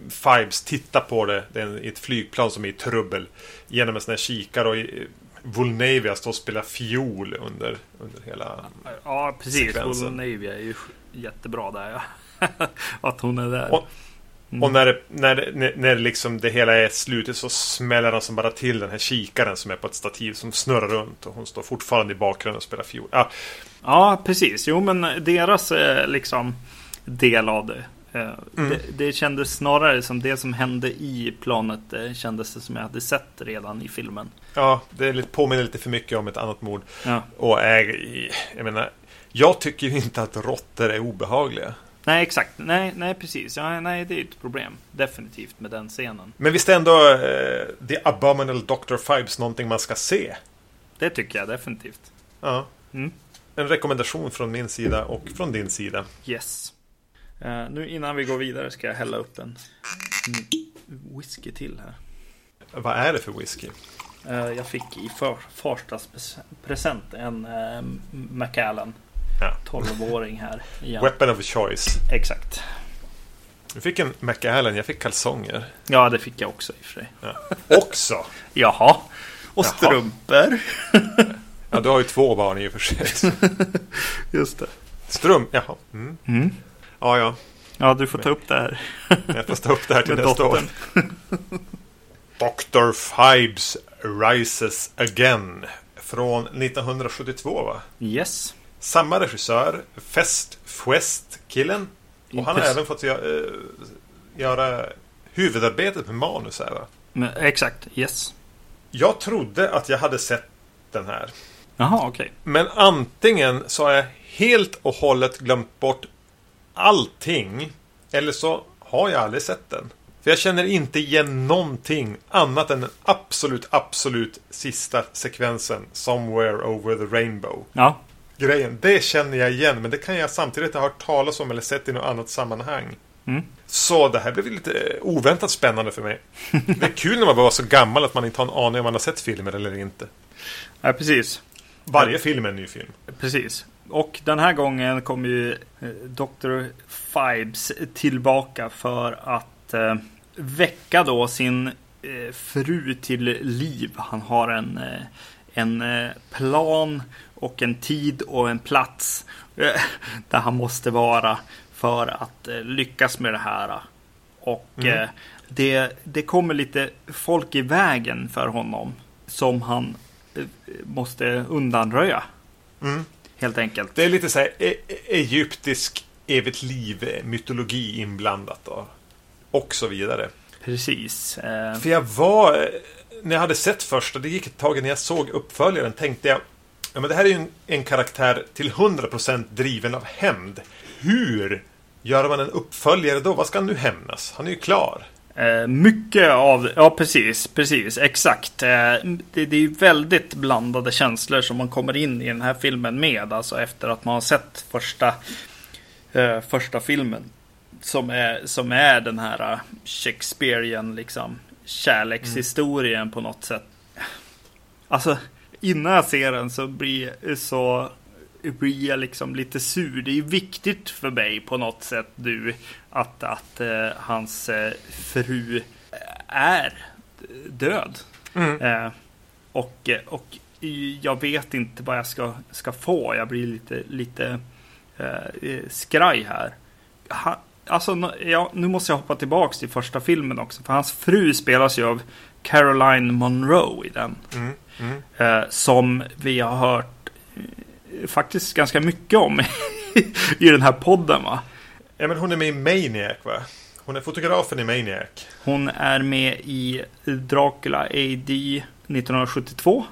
Fibes tittar på det, det är ett flygplan som är i trubbel. Genom en sån här kikare och i, Volnavia står och spelar fiol under, under hela Ja, precis. Volnavia är ju jättebra där. Ja. att hon är där. Och, Mm. Och när, det, när, när, när liksom det hela är slutet så smäller han som bara till den här kikaren som är på ett stativ som snurrar runt. Och hon står fortfarande i bakgrunden och spelar fiol. Ja, ja precis. Jo, men deras eh, liksom del av det. Eh, mm. det. det. kändes snarare som det som hände i planet eh, kändes det som jag hade sett redan i filmen. Ja, det lite, påminner lite för mycket om ett annat mord. Ja. Och är, jag menar, jag tycker ju inte att råttor är obehagliga. Nej, exakt. Nej, nej precis. Ja, nej, det är ett problem. Definitivt med den scenen. Men visst är ändå uh, The Abominable Dr. Fibes någonting man ska se? Det tycker jag definitivt. Ja. Mm. En rekommendation från min sida och från din sida. Yes. Uh, nu innan vi går vidare ska jag hälla upp en whisky till här. Vad är det för whisky? Uh, jag fick i för, present en uh, Macallan Ja. 12-åring här. Igen. Weapon of choice. Exakt. Du fick en Macallan, jag fick kalsonger. Ja, det fick jag också i och för sig. Ja. Också? Jaha. Och Jaha. strumpor. ja, du har ju två barn i och för sig. Just det. Strump, jaha. Mm. Mm. Ja, ja. Ja, du får ta upp det här. jag får ta upp det här till nästa år. Dr. Fibes Rises Again. Från 1972 va? Yes. Samma regissör, Fest Fuest-killen. Och han har även fått göra, äh, göra huvudarbetet med manus här va? Men, exakt, yes. Jag trodde att jag hade sett den här. Jaha, okej. Okay. Men antingen så har jag helt och hållet glömt bort allting. Eller så har jag aldrig sett den. För jag känner inte igen någonting annat än den absolut, absolut sista sekvensen. Somewhere over the rainbow. Ja grejen. Det känner jag igen, men det kan jag samtidigt ha hört talas om eller sett i något annat sammanhang. Mm. Så det här blev lite oväntat spännande för mig. Det är kul när man bara var så gammal att man inte har en aning om man har sett filmer eller inte. Ja, precis. Varje film är en ny film. Precis. Och den här gången kommer ju eh, Dr. Fibes tillbaka för att eh, väcka då sin eh, fru till liv. Han har en, eh, en eh, plan och en tid och en plats där han måste vara för att lyckas med det här. Och mm. Det, det kommer lite folk i vägen för honom som han måste undanröja. Mm. Helt enkelt. Det är lite så här e egyptisk evigt liv mytologi inblandat då. Och så vidare. Precis. För jag var, när jag hade sett första, det gick ett tag innan jag såg uppföljaren, tänkte jag Ja, men det här är ju en, en karaktär till 100% driven av hämnd. Hur gör man en uppföljare då? Vad ska han nu hämnas? Han är ju klar. Eh, mycket av, ja precis, precis, exakt. Eh, det, det, är väldigt blandade känslor som man kommer in i den här filmen med. Alltså efter att man har sett första, eh, första filmen. Som är, som är den här Shakespearean liksom kärlekshistorien mm. på något sätt. Alltså innan jag ser den så blir, så jag liksom lite sur. Det är viktigt för mig på något sätt nu att, att uh, hans uh, fru är död. Mm. Uh, och, och jag vet inte vad jag ska, ska få. Jag blir lite, lite skraj här. Han, alltså, ja, nu måste jag hoppa tillbaka till första filmen också. För hans fru spelas ju av Caroline Monroe i den. Mm. Mm. Eh, som vi har hört eh, faktiskt ganska mycket om i den här podden va? Ja men hon är med i Maniac va? Hon är fotografen i Maniac. Hon är med i Dracula AD 1972.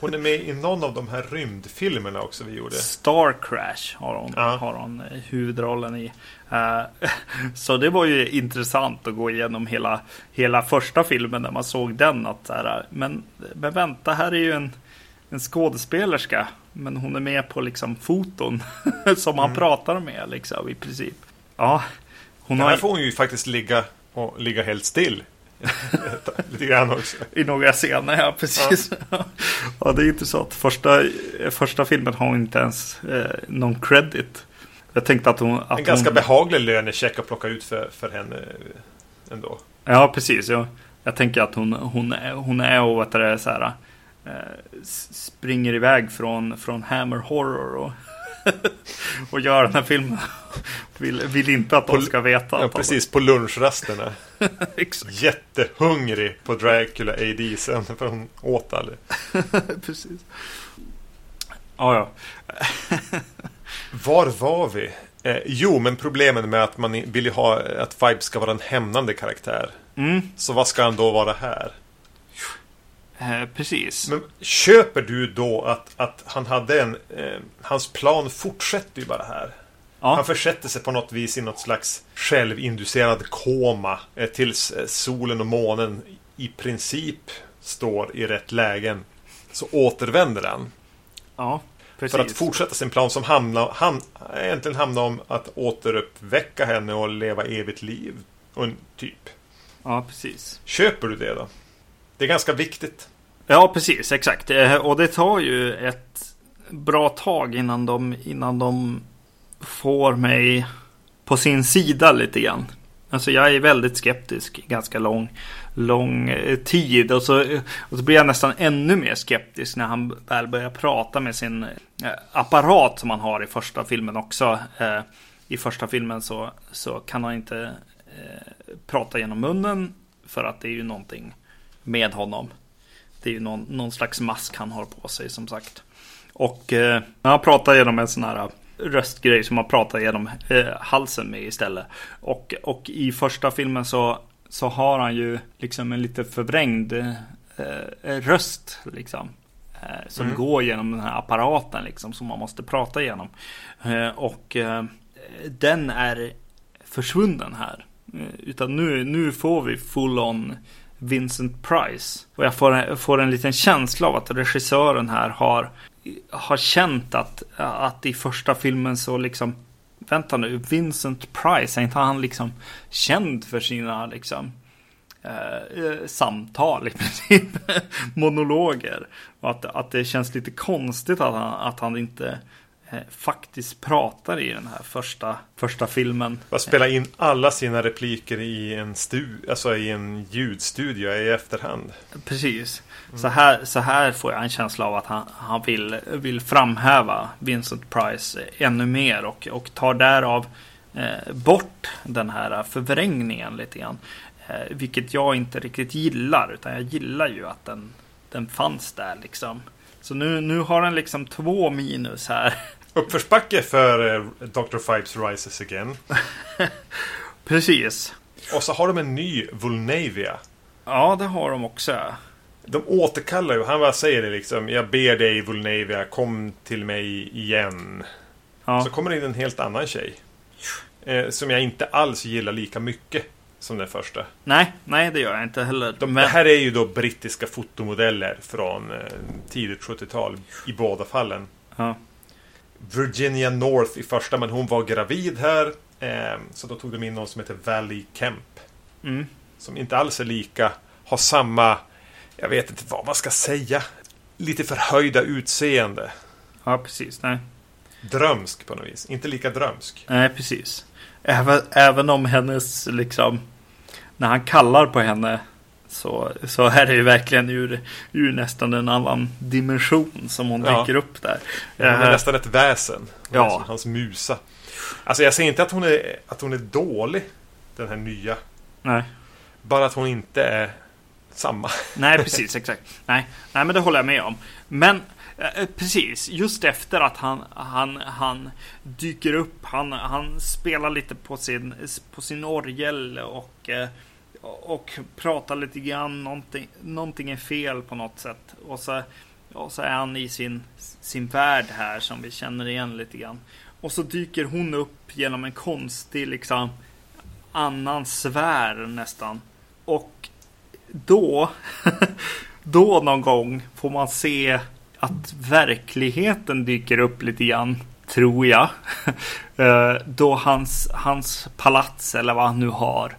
Hon är med i någon av de här rymdfilmerna också vi gjorde. Star Crash har hon, Ja. har hon eh, huvudrollen i. Eh, så det var ju intressant att gå igenom hela, hela första filmen när man såg den. Att så här, men, men vänta, här är ju en, en skådespelerska. Men hon är med på liksom foton som han pratar med liksom i princip. Ja, hon Här har får hon ju faktiskt ligga och ligga helt still. Lite grann också. i några scener, ja precis. Ja, det är intressant. Första, första filmen har hon inte ens eh, någon credit. Jag tänkte att hon... Att En ganska hon, behaglig lönecheck att plocka ut för, för henne eh, ändå. Ja, precis. Ja. Jag tänker att hon, hon, är, hon är och du, det, så här, springer iväg från, från Hammer Horror och, och gör den här filmen. Vill, vill inte att de ska veta. Ja, precis, på lunchrasterna. Exakt, Jättehungrig på Dracula AD sen, för hon åt aldrig. precis. Ja, ja. Var var vi? Eh, jo, men problemen med att man vill ju ha att Vibe ska vara en hämnande karaktär. Mm, Så vad ska han då vara här? Eh, precis. Men köper du då att, att han hade en... Eh, hans plan fortsätter ju bara här. Ja. Han försätter sig på något vis i något slags självinducerad koma eh, tills eh, solen och månen i princip står i rätt lägen. Så återvänder han. Ja, precis. För att fortsätta sin plan som hamnar, ham, egentligen handlar om att återuppväcka henne och leva evigt liv. Och en typ. Ja, precis. Köper du det då? Det är ganska viktigt. Ja, precis. Exakt. Eh, och det tar ju ett bra tag innan de, innan de får mig på sin sida lite grann. Alltså jag är väldigt skeptisk ganska lång, lång eh, tid. Och så, eh, och så blir jag nästan ännu mer skeptisk när han väl börjar prata med sin apparat som han har i första filmen också. I första filmen så, så kan han inte eh, prata genom munnen för att det är ju någonting med honom. Det är ju någon, någon slags mask han har på sig som sagt. Och eh, han pratar genom en sån här röstgrej som man pratar genom eh, halsen med istället. Och, och i första filmen så, så har han ju liksom en lite förvrängd eh, röst liksom. Eh, som Mm. går genom den här apparaten liksom som man måste prata igenom. Eh, och eh, den är försvunnen här. Eh, Utan nu, nu får vi full on Vincent Price. Och jag får, jag får en liten känsla av att regissören här har, har känt att, att i första filmen så liksom Vänta nu, Vincent Price, är inte han liksom känd för sina liksom eh, eh samtal i princip? Monologer. Och att, att det känns lite konstigt att han, att han inte faktiskt pratar i den här första, första filmen. Bara spela in alla sina repliker i en, stu- alltså i en ljudstudio i efterhand. Precis. Så, här, så här får jag en känsla av att han, han vill, vill framhäva Vincent Price ännu mer och, och tar därav eh, bort den här förvrängningen lite grann. Eh, vilket jag inte riktigt gillar, utan jag gillar ju att den, den fanns där liksom. Så nu, nu har den liksom två minus här. Uppförsbacke för eh, Dr. Fibes Rises Again. Precis. Och så har de en ny Vulnavia. Ja, det har de också. De återkallar ju, han bara säger det liksom. Jag ber dig Vulnavia, kom till mig igen. Ja, Så kommer det in en helt annan tjej. Eh, som jag inte alls gillar lika mycket som den första. nej, nej, det gör jag inte heller. De, Men- Det här är ju då brittiska fotomodeller från eh, tidigt 70-tal i båda fallen. ja. Virginia North i första, men hon var gravid här. Eh, så då tog de in någon som heter Valley Kemp. Mm. Som inte alls är lika, har samma, jag vet inte vad man ska säga. Lite förhöjda utseende. ja, precis. Nej. Drömsk på något vis. Inte lika drömsk. Nej, precis. Även, även om hennes, liksom, när han kallar på henne så, så är det verkligen ur, ur nästan en annan dimension som hon Ja. dyker upp där. Hon är Eh, nästan ett väsen. Hon Ja. Hans musa. Alltså jag säger inte att hon, är, att hon är dålig. Den här nya. Nej, Bara att hon inte är samma. Nej, precis, exakt. Nej, nej, men det håller jag med om. Men eh, precis, just efter att han, han, han dyker upp, han, han spelar lite på sin, på sin orgel och, eh, och pratar lite grann, någonting, någonting är fel på något sätt. Och så, och så är han i sin, sin värld här som vi känner igen lite grann. Och så dyker hon upp genom en konstig liksom annan sfär nästan. Och då, då någon gång får man se att verkligheten dyker upp lite grann, tror jag. Eh, då hans, hans palats, eller vad han nu har,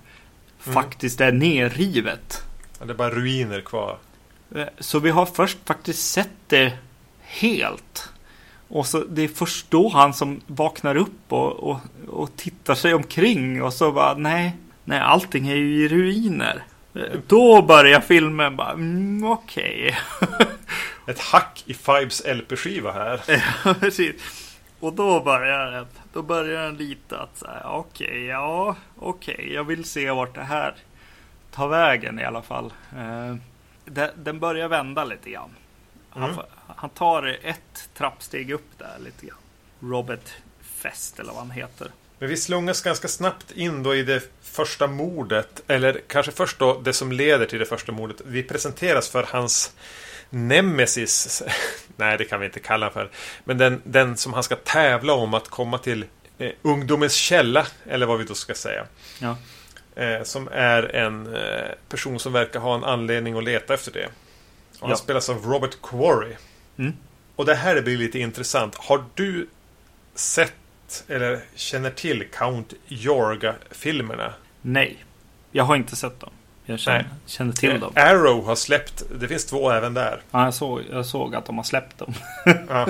mm. faktiskt är nerrivet. Ja, det är bara ruiner kvar. Eh, så vi har först faktiskt sett det helt. Och så det är först då han som vaknar upp och, och, och tittar sig omkring och så bara nej, nej allting är ju i ruiner. Då börjar filmen bara, mm, okej. Okay. Ett hack i Fibes LP-skiva här. ja, precis. Och då börjar den, då börjar den lite att säga, okej, okay, ja, okej, okay, jag vill se vart det här tar vägen i alla fall. Eh, den börjar vända lite grann. Han, mm. han tar ett trappsteg upp där lite grann. Robert Fest eller vad han heter. Men vi slungas ganska snabbt in då i det första mordet. Eller kanske först då det som leder till det första mordet. Vi presenteras för hans Nemesis. Nej, det kan vi inte kalla för. Men den, den som han ska tävla om att komma till eh, ungdomens källa. Eller vad vi då ska säga. Ja. Eh, som är en eh, person som verkar ha en anledning att leta efter det. Och han ja. spelas av Robert Quarry. Mm. Och det här blir lite intressant. Har du sett eller känner till Count Jorga-filmerna? Nej, jag har inte sett dem. Jag känner, känner till eh, dem. Arrow har släppt, det finns två även där. Ja, jag såg, jag såg att de har släppt dem. ja.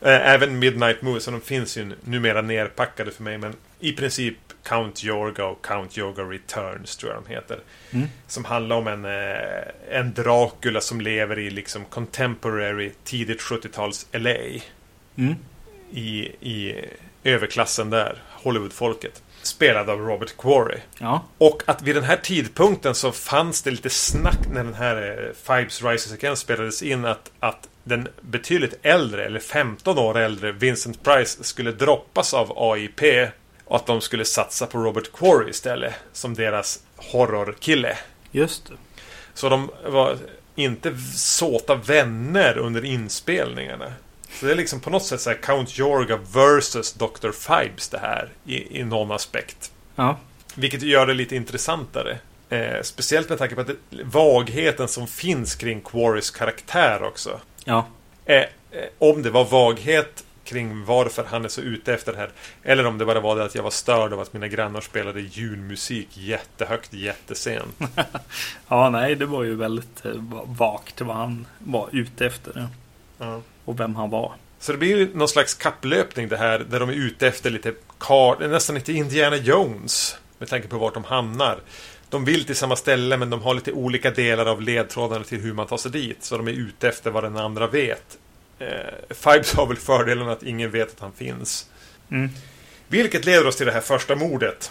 Eh, även Midnight Movies, så de finns ju numera nerpackade för mig. Men i princip Count Jorga och Count Jorga Returns tror jag de heter. Mm. Som handlar om en, eh, en Dracula som lever i liksom contemporary tidigt 70-tals LA. Mm. I, I överklassen där, Hollywoodfolket. Spelad av Robert Quarry. Ja. Och att vid den här tidpunkten så fanns det lite snack när den här eh, Fibes Rises Again spelades in att, att den betydligt äldre, eller 15 år äldre, Vincent Price skulle droppas av AIP och att de skulle satsa på Robert Quarry istället som deras horrorkille. Just det. Så de var inte såta vänner under inspelningarna. Så det är liksom på något sätt så Count Jorga versus Dr. Fibes det här i, i någon aspekt. Ja. Vilket gör det lite intressantare. Eh, speciellt med tanke på att det, vagheten som finns kring Quarrys karaktär också. Ja. Eh, eh, om det var vaghet kring varför han är så ute efter det här. Eller om det bara var det att jag var störd av att mina grannar spelade julmusik jättehögt jättesent. ja, nej, det var ju väldigt eh, vagt vad han var ute efter. Ja. Och vem han var. Så det blir någon slags kapplöpning det här där de är ute efter lite kar, nästan lite Indiana Jones. Med tanke på vart de hamnar. De vill till samma ställe men de har lite olika delar av ledtrådarna till hur man tar sig dit. Så de är ute efter vad den andra vet. Eh, Fibes har väl fördelen att ingen vet att han finns. Mm. Vilket leder oss till det här första mordet.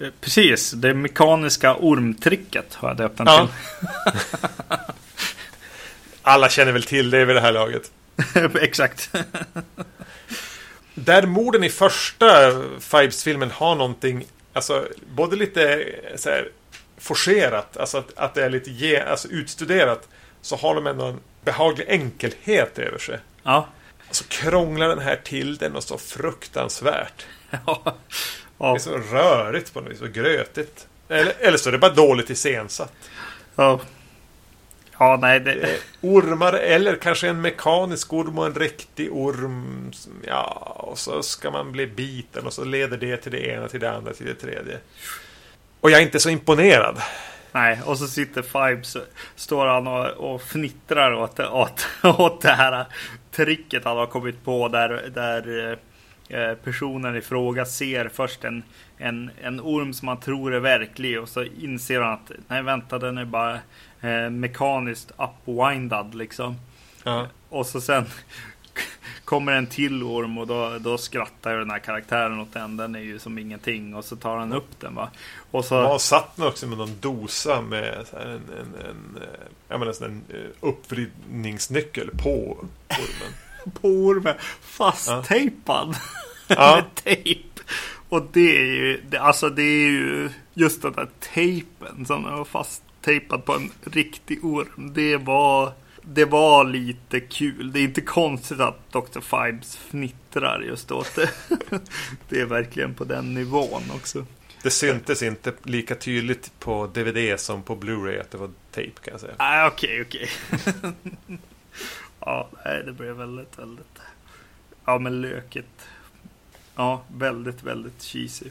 Eh, precis, det mekaniska ormtricket har jag döpt den ja. till. Alla känner väl till det vid det här laget. Exakt. Där morden i första Fibes-filmen har någonting, alltså både lite så här, forcerat, alltså att, att det är lite ge, alltså utstuderat, så har de ändå en behaglig enkelhet över sig. Ja. Så krånglar den här till den och så fruktansvärt. Ja. ja. Det är så rörigt på något vis, och grötigt. Eller, eller så är det bara dåligt iscensatt. Ja. Ja, nej. Det... Eh, ormar eller kanske en mekanisk orm och en riktig orm. Ja, och så ska man bli biten och så leder det till det ena, till det andra, till det tredje. Och jag är inte så imponerad. Nej, och så sitter Fibes, står han och, och fnittrar åt, åt, åt det här tricket han har kommit på där, där eh, personen i fråga ser först en, en, en orm som man tror är verklig och så inser han att nej vänta den är bara eh, mekaniskt upwindad liksom. Ja. Och så sen kommer en till orm och då, då skrattar ju den här karaktären åt den. Den är ju som ingenting och så tar han upp den va. Och så... Ja, satt den också med någon dosa med en, en, en, jag menar, en uppvridningsnyckel på ormen. på ormen. Fasttejpad. Ja. med tejp. Och det är ju, det, alltså det är ju just den där tejpen som var fasttejpad på en riktig orm. Det var, det var lite kul. Det är inte konstigt att Dr. Fibes fnittrar just åt det. det är verkligen på den nivån också. Det syntes inte lika tydligt på DVD som på Blu-ray att det var tejp kan jag säga. Nej, okej, okej. ja, nej, det blev väldigt, väldigt... Ja, men löket. Ja, väldigt, väldigt cheesy.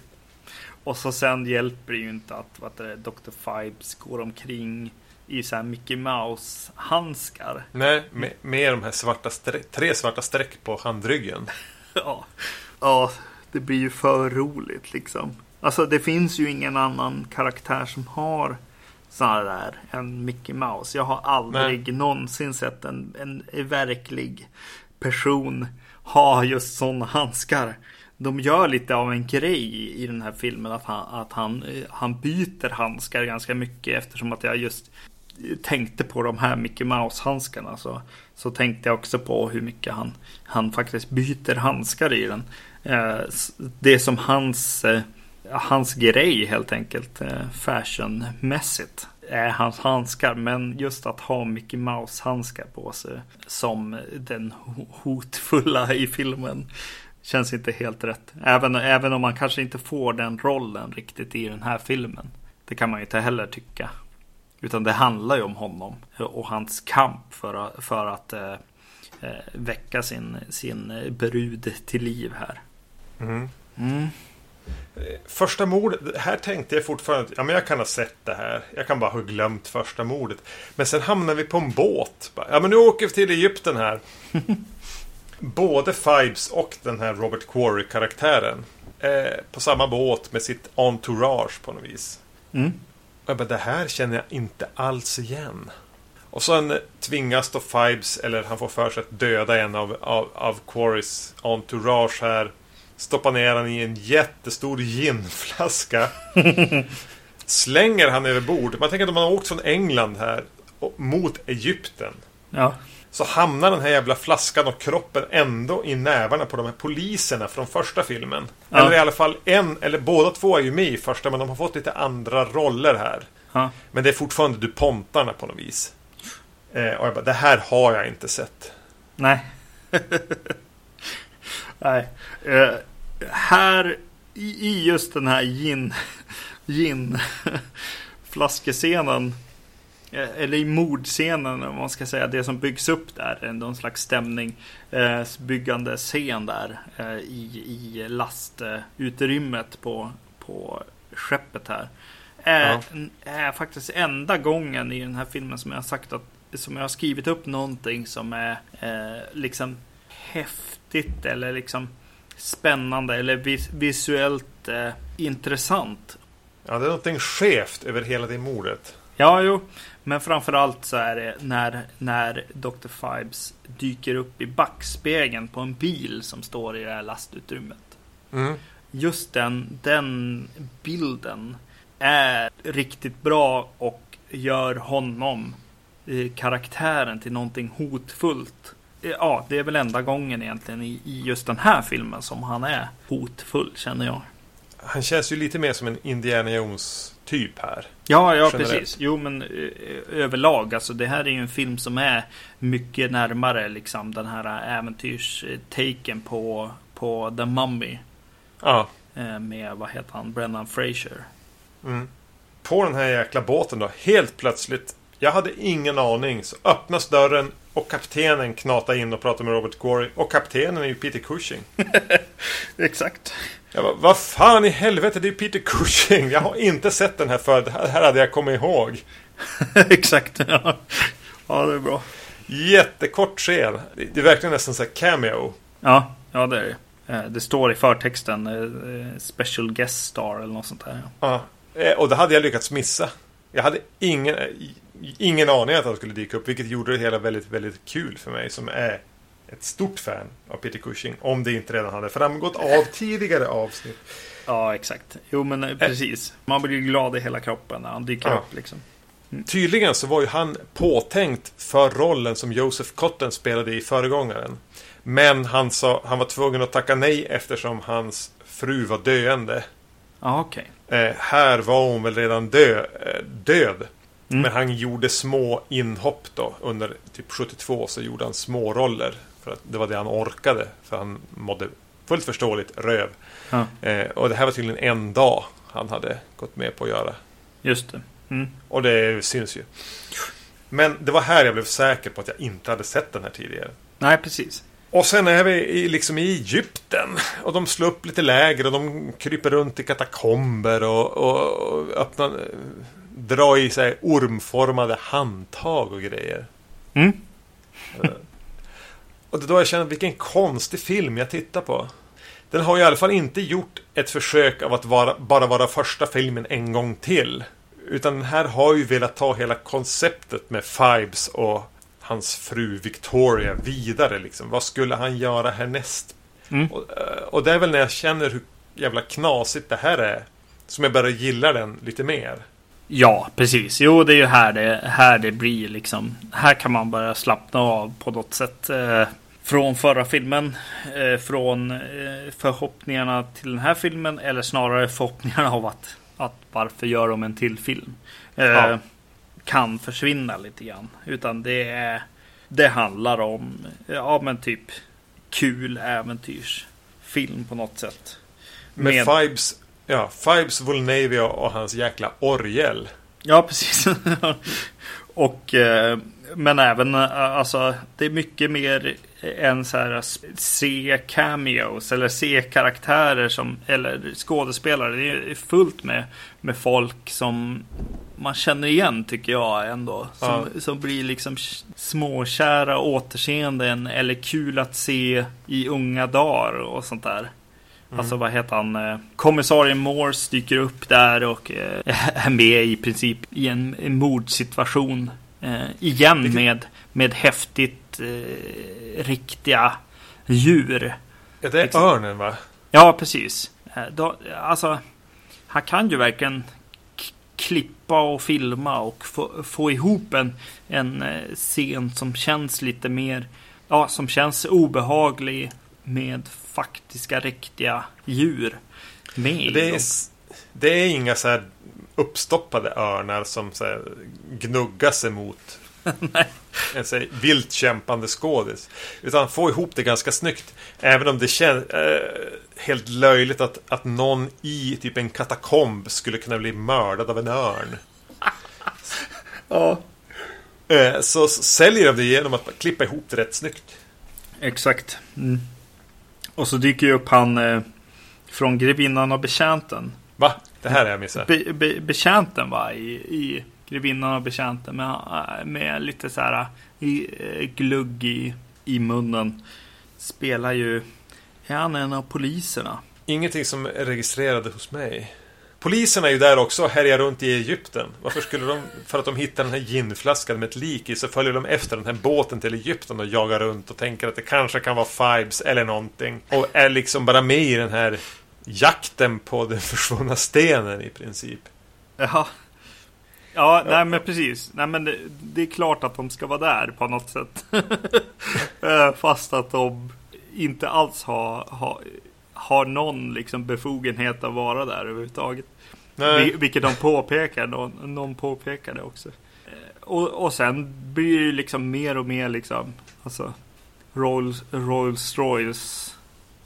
Och så sen hjälper det ju inte att vad det Dr. Fibes går omkring i så här Mickey Mouse-handskar. Nej, med, med de här svarta streck, tre svarta streck på handryggen. ja. ja, det blir ju för roligt liksom. Alltså det finns ju ingen annan karaktär som har sådana där än Mickey Mouse. Jag har aldrig Nej. någonsin sett en, en verklig person ha just sådana handskar. De gör lite av en grej i den här filmen att han, att han, eh, han byter handskar ganska mycket eftersom att jag just eh, tänkte på de här Mickey Mouse-handskarna så, så tänkte jag också på hur mycket han, han faktiskt byter handskar i den. Eh, det är som hans, hans grej helt enkelt, fashionmässigt är hans handskar. Men just att ha Mickey Mouse-handskar på sig som den hotfulla i filmen känns inte helt rätt. Även, även om man kanske inte får den rollen riktigt i den här filmen. Det kan man ju inte heller tycka. Utan det handlar ju om honom och hans kamp för att, för att eh, väcka sin, sin brud till liv här. Mm. Mm. Första mordet, här tänkte jag fortfarande ja men jag kan ha sett det här. Jag kan bara ha glömt första mordet. Men sen hamnar vi på en båt. Ja men nu åker vi till Egypten här. Både Fibes och den här Robert Quarry-karaktären. Eh, på samma båt med sitt entourage på något vis. Mm. Jag bara, det här känner jag inte alls igen. Och sen tvingas då Fibes, eller han får för sig att döda en av, av, av Quarrys entourage här. Stoppar ner han i en jättestor ginflaska. Slänger han över bord. Man tänker att man har åkt från England här mot Egypten. Ja. Så hamnar den här jävla flaskan och kroppen ändå i nävarna på de här poliserna från första filmen. Ja. Eller i alla fall en, eller båda två är ju med i första men de har fått lite andra roller här. Ja. Men det är fortfarande DuPontarna på något vis. Eh, och jag bara, det här har jag inte sett. Nej. Nej. Uh, här i, i, just den här gin, gin flaskescenen Eh, eller i mordscenen om man ska säga, det som byggs upp där, någon slags stämning, eh, scen där eh, i, i lastutrymmet på, på skeppet här. Är, ja. är faktiskt enda gången i den här filmen som jag har sagt att som jag har skrivit upp någonting som är eh, liksom häftigt eller liksom spännande eller vis visuellt eh, intressant. Ja, det är någonting skevt över hela det mordet. Ja, jo. Men framförallt så är det när, när Dr. Fibes dyker upp i backspegeln på en bil som står i det här lastutrymmet. Mm. Just den, den bilden är riktigt bra och gör honom, eh, karaktären, till någonting hotfullt. Eh, ja, det är väl enda gången egentligen i, i just den här filmen som han är hotfull, känner jag. Han känns ju lite mer som en Indiana Jones typ här. Ja, ja precis. Jo, men ö, överlag. Alltså det här är ju en film som är mycket närmare liksom den här äventyrstaken på, på The Mummy. Ja. Med, vad heter han, Brennan Fraser. Mm. På den här jäkla båten då, helt plötsligt. Jag hade ingen aning. Så öppnas dörren och kaptenen knatar in och pratar med Robert Quarry. Och kaptenen är ju Peter Cushing. Exakt. Jag bara, vad fan i helvete, det är Peter Cushing. Jag har inte sett den här förr. Det här hade jag kommit ihåg. Exakt, ja. Ja, det är bra. Jättekort scen. Det är verkligen nästan så här cameo. Ja, ja det är det. Eh, det står i förtexten eh, Special Guest Star eller något sånt där. Ja, eh, och det hade jag lyckats missa. Jag hade ingen, ingen aning att han skulle dyka upp. Vilket gjorde det hela väldigt, väldigt kul för mig som är ett stort fan av Peter Cushing. Om det inte redan hade framgått av tidigare avsnitt. Ja, exakt. Jo, men eh, precis. Man blir glad i hela kroppen när han dyker Ja. upp liksom. Tydligen så var ju han påtänkt för rollen som Joseph Cotton spelade i föregångaren. Men han, sa, han var tvungen att tacka nej eftersom hans fru var döende. Ja, okej. Eh, här var hon väl redan dö, eh, död. Mm. Men han gjorde små inhopp då. Under typ 72 så gjorde han små roller. För att det var det han orkade. För han mådde fullt förståeligt röv. Ja, Eh, och det här var tydligen en dag han hade gått med på att göra. just det. Mm. Och det syns ju. Men det var här jag blev säker på att jag inte hade sett den här tidigare. Nej, precis. Och sen är vi i, liksom i Egypten. Och de slår upp lite läger och de kryper runt i katakomber och, och, och öppnar... eh, Drar i sig ormformade handtag och grejer. Mm. Och det är då jag känner vilken konstig film jag tittar på. Den har i alla fall inte gjort ett försök av att vara, bara vara första filmen en gång till. Utan den här har ju velat ta hela konceptet med Fibes och hans fru Victoria vidare. Liksom. Vad skulle han göra härnäst? Mm. Och, eh, och det är väl när jag känner hur jävla knasigt det här är. Som jag börjar gilla den lite mer. Ja, precis. Jo, det är ju här det, här det blir liksom. Här kan man börja slappna av på något sätt. Eh, från förra filmen. Eh, från eh, förhoppningarna till den här filmen. Eller snarare förhoppningarna av att, att varför gör de en till film? Eh, Ja. Kan försvinna lite grann. Utan det är Det handlar om Ja men typ Kul äventyrsfilm på något sätt. Med, Med- Fibes, ja, Fibes Volnavia och hans jäkla orgel. Ja, precis. och eh, men även eh, alltså det är mycket mer än så här se cameos eller se karaktärer som eller skådespelare. Det är fullt med med folk som man känner igen tycker jag ändå. Som, som blir liksom småkära återseenden eller kul att se i unga dagar och sånt där. Alltså vad heter han? eh, Kommissarien Morse dyker upp där och eh, är med i princip i en, mordsituation. Eh, igen med, med häftigt riktiga djur. Ja, det är Exakt. örnen va? Ja, precis. Då, alltså, han kan ju verkligen klippa och filma och få, få ihop en, en scen som känns lite mer, ja, som känns obehaglig med faktiska riktiga djur med. Det är, det är inga så här uppstoppade örnar som så här gnuggar sig mot en så här vilt kämpande skådis. Utan få ihop det ganska snyggt. Även om det känns eh, helt löjligt att, att någon i typ en katakomb skulle kunna bli mördad av en örn. Ja, Eh, så säljer de det genom att klippa ihop det rätt snyggt. exakt. Mm. Och så dyker ju upp han eh, från Grevinnan och betjänten. Va? Det här är jag missat. Be, be, betjänten va? I, i Grevinnan och betjänten. Med, äh, med lite så här i, eh, glugg i, i munnen. Spelar ju... Är han en av poliserna? Ingenting som är registrerade hos mig. Polisen är ju där också och härjar runt i Egypten. Varför skulle de... För att de hittar den här ginflaskan med ett lik i så följer de efter den här båten till Egypten och jagar runt och tänker att det kanske kan vara Fibes eller någonting. Och är liksom bara med i den här jakten på den försvunna stenen i princip. Jaha. Ja, nej men precis. Nej men det, det är klart att de ska vara där på något sätt. Eh, fast att de inte alls har, har, har någon liksom befogenhet att vara där överhuvudtaget. Nej. Vil- Vilket de påpekar. Någon, någon påpekar det också. Eh, Och, och sen blir det liksom mer och mer liksom. Alltså. Rolls, Rolls Royce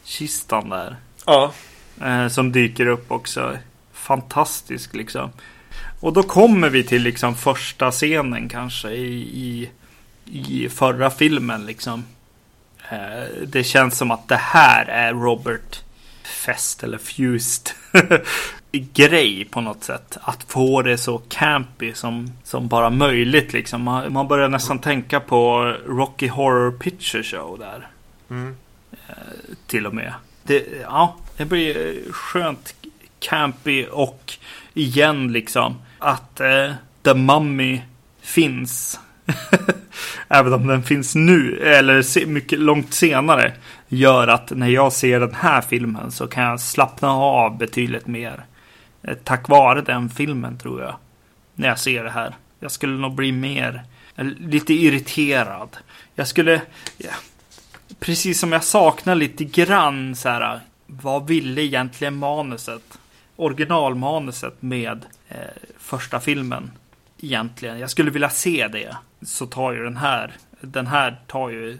kistan där. Ja. Eh, som dyker upp också. Fantastisk liksom. Och då kommer vi till liksom första scenen kanske i, i, i förra filmen liksom. Eh, det känns som att det här är Robert Fest eller Fused grej på något sätt. Att få det så campy som, som bara möjligt liksom. Man, man börjar nästan tänka på Rocky Horror Picture Show där Mm. till och med. Det, ja, det blir eh, skönt campy och igen liksom att eh, The Mummy finns. även om den finns nu, eller mycket långt senare, gör att när jag ser den här filmen så kan jag slappna av betydligt mer. Eh, tack vare den filmen tror jag. När jag ser det här. Jag skulle nog bli mer, eh, lite irriterad. Jag skulle, ja, precis som jag saknar lite grann så här, vad ville egentligen manuset? Originalmanuset med eh, första filmen egentligen. Jag skulle vilja se det. Så tar ju den här, den här tar ju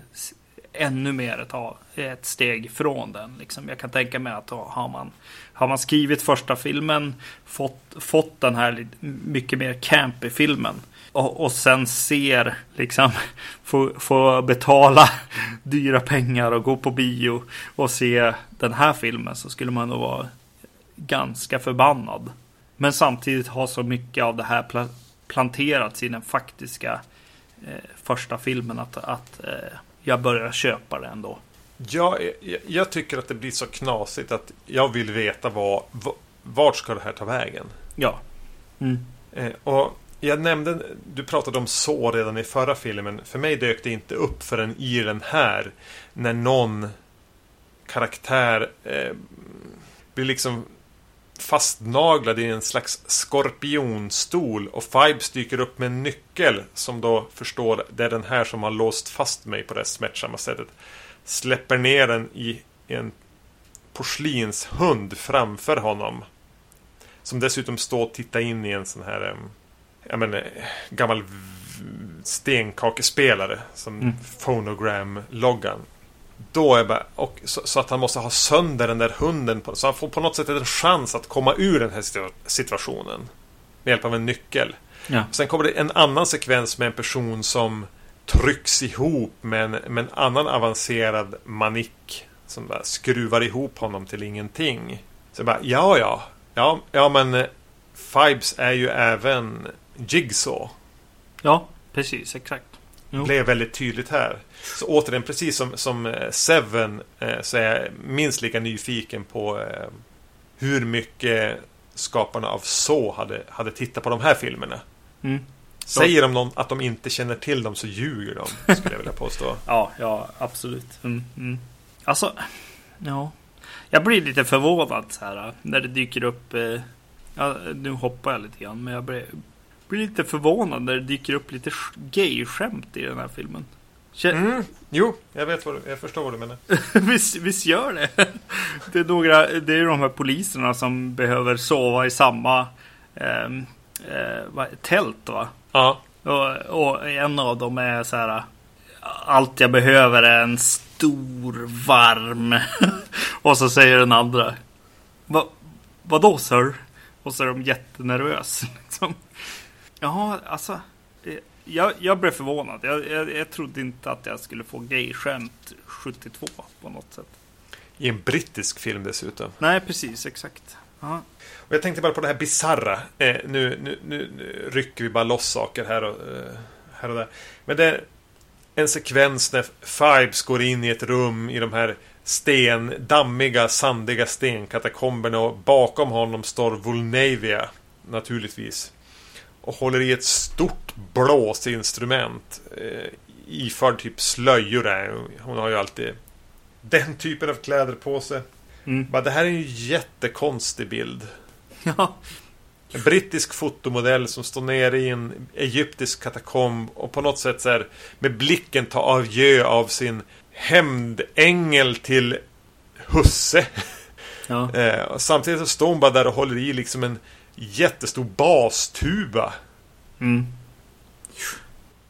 ännu mer ett, ett steg från den. Liksom. Jag kan tänka mig att har man, har man skrivit första filmen, fått, fått den här mycket mer campy filmen och, och sen ser, liksom, få, få betala dyra pengar och gå på bio och se den här filmen så skulle man nog vara ganska förbannad. Men samtidigt ha så mycket av det här planterats i den faktiska eh, första filmen att, att eh, jag börjar köpa det ändå. Ja, jag, jag, tycker att det blir så knasigt att jag vill veta vad, vart ska det här ta vägen? Ja. Mm. Eh, och jag nämnde, du pratade om så redan i förra filmen. För mig dök det inte upp förrän i den här. När någon karaktär eh, blir liksom fastnaglad i en slags skorpionstol och Fibes dyker upp med en nyckel som då förstår det är den här som har låst fast mig på det smärtsamma sättet. Släpper ner den i en porslinshund framför honom. Som dessutom står och tittar in i en sån här jag menar, gammal stenkakespelare som mm. Phonogram-loggan. Då är bara, och, så, så, att han måste ha sönder den där hunden. På, så han får på något sätt en chans att komma ur den här situationen. Med hjälp av en nyckel. Ja. Sen kommer det en annan sekvens med en person som trycks ihop med en, med en annan avancerad manik. Som bara skruvar ihop honom till ingenting. Så jag bara, ja, ja. Ja, ja men eh, Fibes är ju även Jigsaw. Ja, precis, exakt. Jo. Blev väldigt tydligt här. Så återigen, precis som, som eh, Seven eh, så är jag minst lika nyfiken på eh, hur mycket skaparna av Så hade, hade tittat på de här filmerna. Mm. Säger de någon, att de inte känner till dem så ljuger de, skulle jag vilja påstå. ja, ja, absolut. Mm, mm. Alltså, ja. Jag blir lite förvånad så här när det dyker upp. Eh, ja, nu hoppar jag lite grann, men jag blir, blir lite förvånad när det dyker upp lite gay-skämt i den här filmen. Mm, jo, jag vet vad du, jag förstår vad du menar. visst, visst gör det. det är några, det är de här poliserna som behöver sova i samma eh, eh, tält va? Ja. Och, och, en av dem är så här. Allt jag behöver är en stor varm. och så säger den andra. Va, vadå sir? Och så är de jättenervösa. Liksom. Ja, alltså. Jag, jag blev förvånad. Jag, jag, jag trodde inte att jag skulle få gayskämt 72 på något sätt. I en brittisk film dessutom. Nej, precis. Exakt. Aha. Och jag tänkte bara på det här bizarra. Eh, nu, nu, nu, nu, rycker vi bara loss saker här och, eh, här och där. Men det är en sekvens när Fibes går in i ett rum i de här sten, dammiga, sandiga stenkatakomberna och bakom honom står Volnavia. Naturligtvis och håller i ett stort blåsinstrument. Eh, iförd typ slöjor där. Hon har ju alltid den typen av kläder på sig. Mm. Bara, det här är en jättekonstig bild. Ja. En brittisk fotomodell som står nere i en egyptisk katakomb och på något sätt så här, med blicken tar avgö av sin hämndängel till husse. Ja. eh, samtidigt så står hon bara där och håller i liksom en jättestor bastuba. Mm.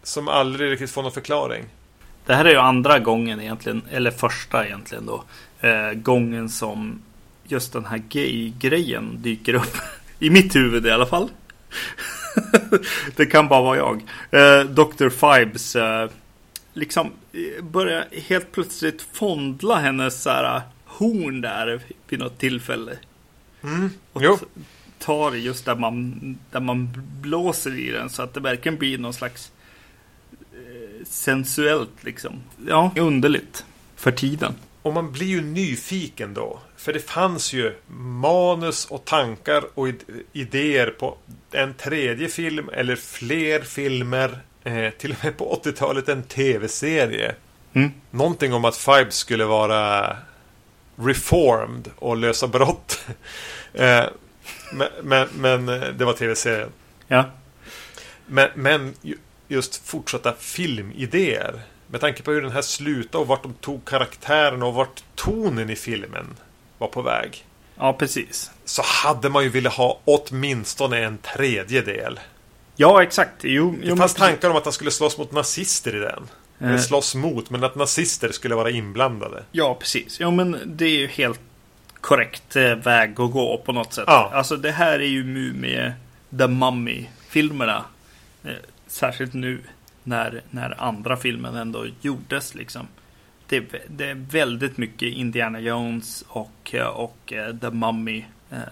Som aldrig riktigt får någon förklaring. Det här är ju andra gången egentligen, eller första egentligen då. Eh, gången som just den här gay-grejen dyker upp. I mitt huvud i alla fall. det kan bara vara jag. Eh, Dr. Fibes eh, liksom eh, börjar helt plötsligt fondla hennes så här, horn där vid något tillfälle. Mm. jo tar just där man, där man blåser i den så att det verkligen blir någon slags eh, sensuellt liksom. Ja, underligt för tiden. Och man blir ju nyfiken då. För det fanns ju manus och tankar och idéer på en tredje film eller fler filmer eh, till och med på 80-talet en tv-serie. Mm. Någonting om att Fibes skulle vara reformed och lösa brott. eh, men, men, men eh, det var tv-serien. Ja. Men, men ju- just fortsatta filmidéer. Med tanke på hur den här slutade och vart de tog karaktären och vart tonen i filmen var på väg. Ja, precis. Så hade man ju velat ha åtminstone en tredjedel. Ja, exakt. Jo, Det fanns men- tankar om att han skulle slåss mot nazister i den. Eller Eh. slåss mot, men att nazister skulle vara inblandade. Ja, precis. Jo, men det är ju helt korrekt eh, väg att gå på något sätt. Ja. Alltså det här är ju Mumie, The Mummy-filmerna. Eh, särskilt nu när, när andra filmen ändå gjordes liksom. Det, det är väldigt mycket Indiana Jones och, eh, och The Mummy.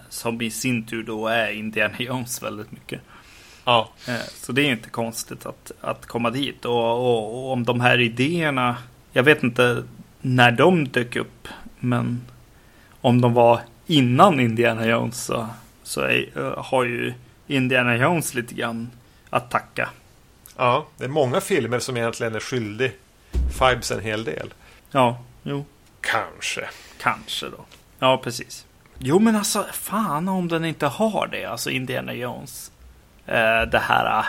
Som i sin tur då är Indiana Jones väldigt mycket. Ja. Så det är inte konstigt att, att komma dit. Och, och, och om de här idéerna, jag vet inte när de dök upp, men om de var innan Indiana Jones så, så är, eh, har ju Indiana Jones lite grann att tacka. Ja, det är många filmer som egentligen är skyldig Fibes en hel del. Ja, jo, Kanske. kanske då. Ja, precis. Jo, men alltså fan om den inte har det, alltså Indiana Jones. Eh, det här eh,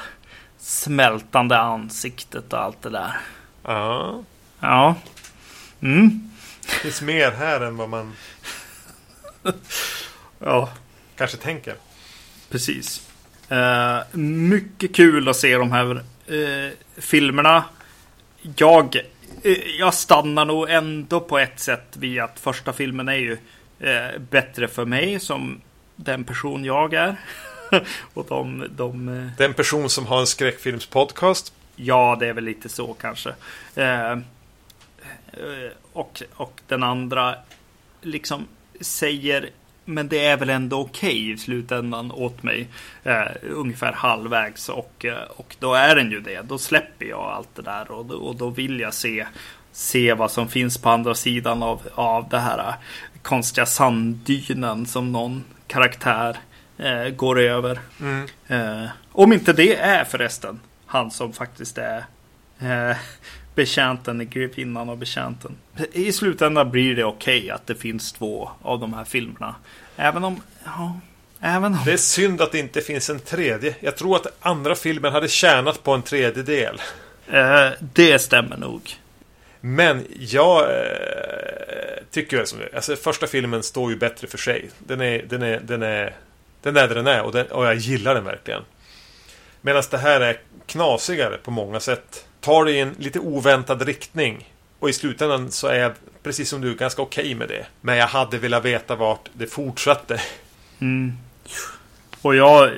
smältande ansiktet och allt det där. Ja. Ja. Mm. Det finns mer här än vad man Ja, kanske tänker. precis. Eh, mycket kul att se de här eh, filmerna. Jag, eh, jag stannar nog ändå på ett sätt vid att första filmen är ju eh, bättre för mig som den person jag är. Och de, de eh, Den person som har en skräckfilmspodcast. Ja, det är väl lite så kanske. Eh, och, och den andra liksom säger men det är väl ändå okej i slutändan åt mig. Eh, ungefär halvvägs och, eh, och då är den ju det. Då släpper jag allt det där och, och då vill jag se, se vad som finns på andra sidan av, av det här eh, konstiga sanddynen som någon karaktär eh, går över. Mm. Eh, om inte det är förresten han som faktiskt är eh, betjänten i Grevinnan och betjänten. I slutändan blir det okej att det finns två av de här filmerna. Även om, ja, även om. Det är synd att det inte finns en tredje. Jag tror att andra filmen hade tjänat på en tredje del. Eh, det stämmer nog. Men jag eh, tycker väl som det. Alltså första filmen står ju bättre för sig. Den är, den är, den är, den är där den är och, den, och jag gillar den verkligen. Medan det här är knasigare på många sätt. Tar det i en lite oväntad riktning. Och i slutändan så är jag, precis som du, ganska okej med det. Men jag hade velat veta vart det fortsatte. Mm. Och jag,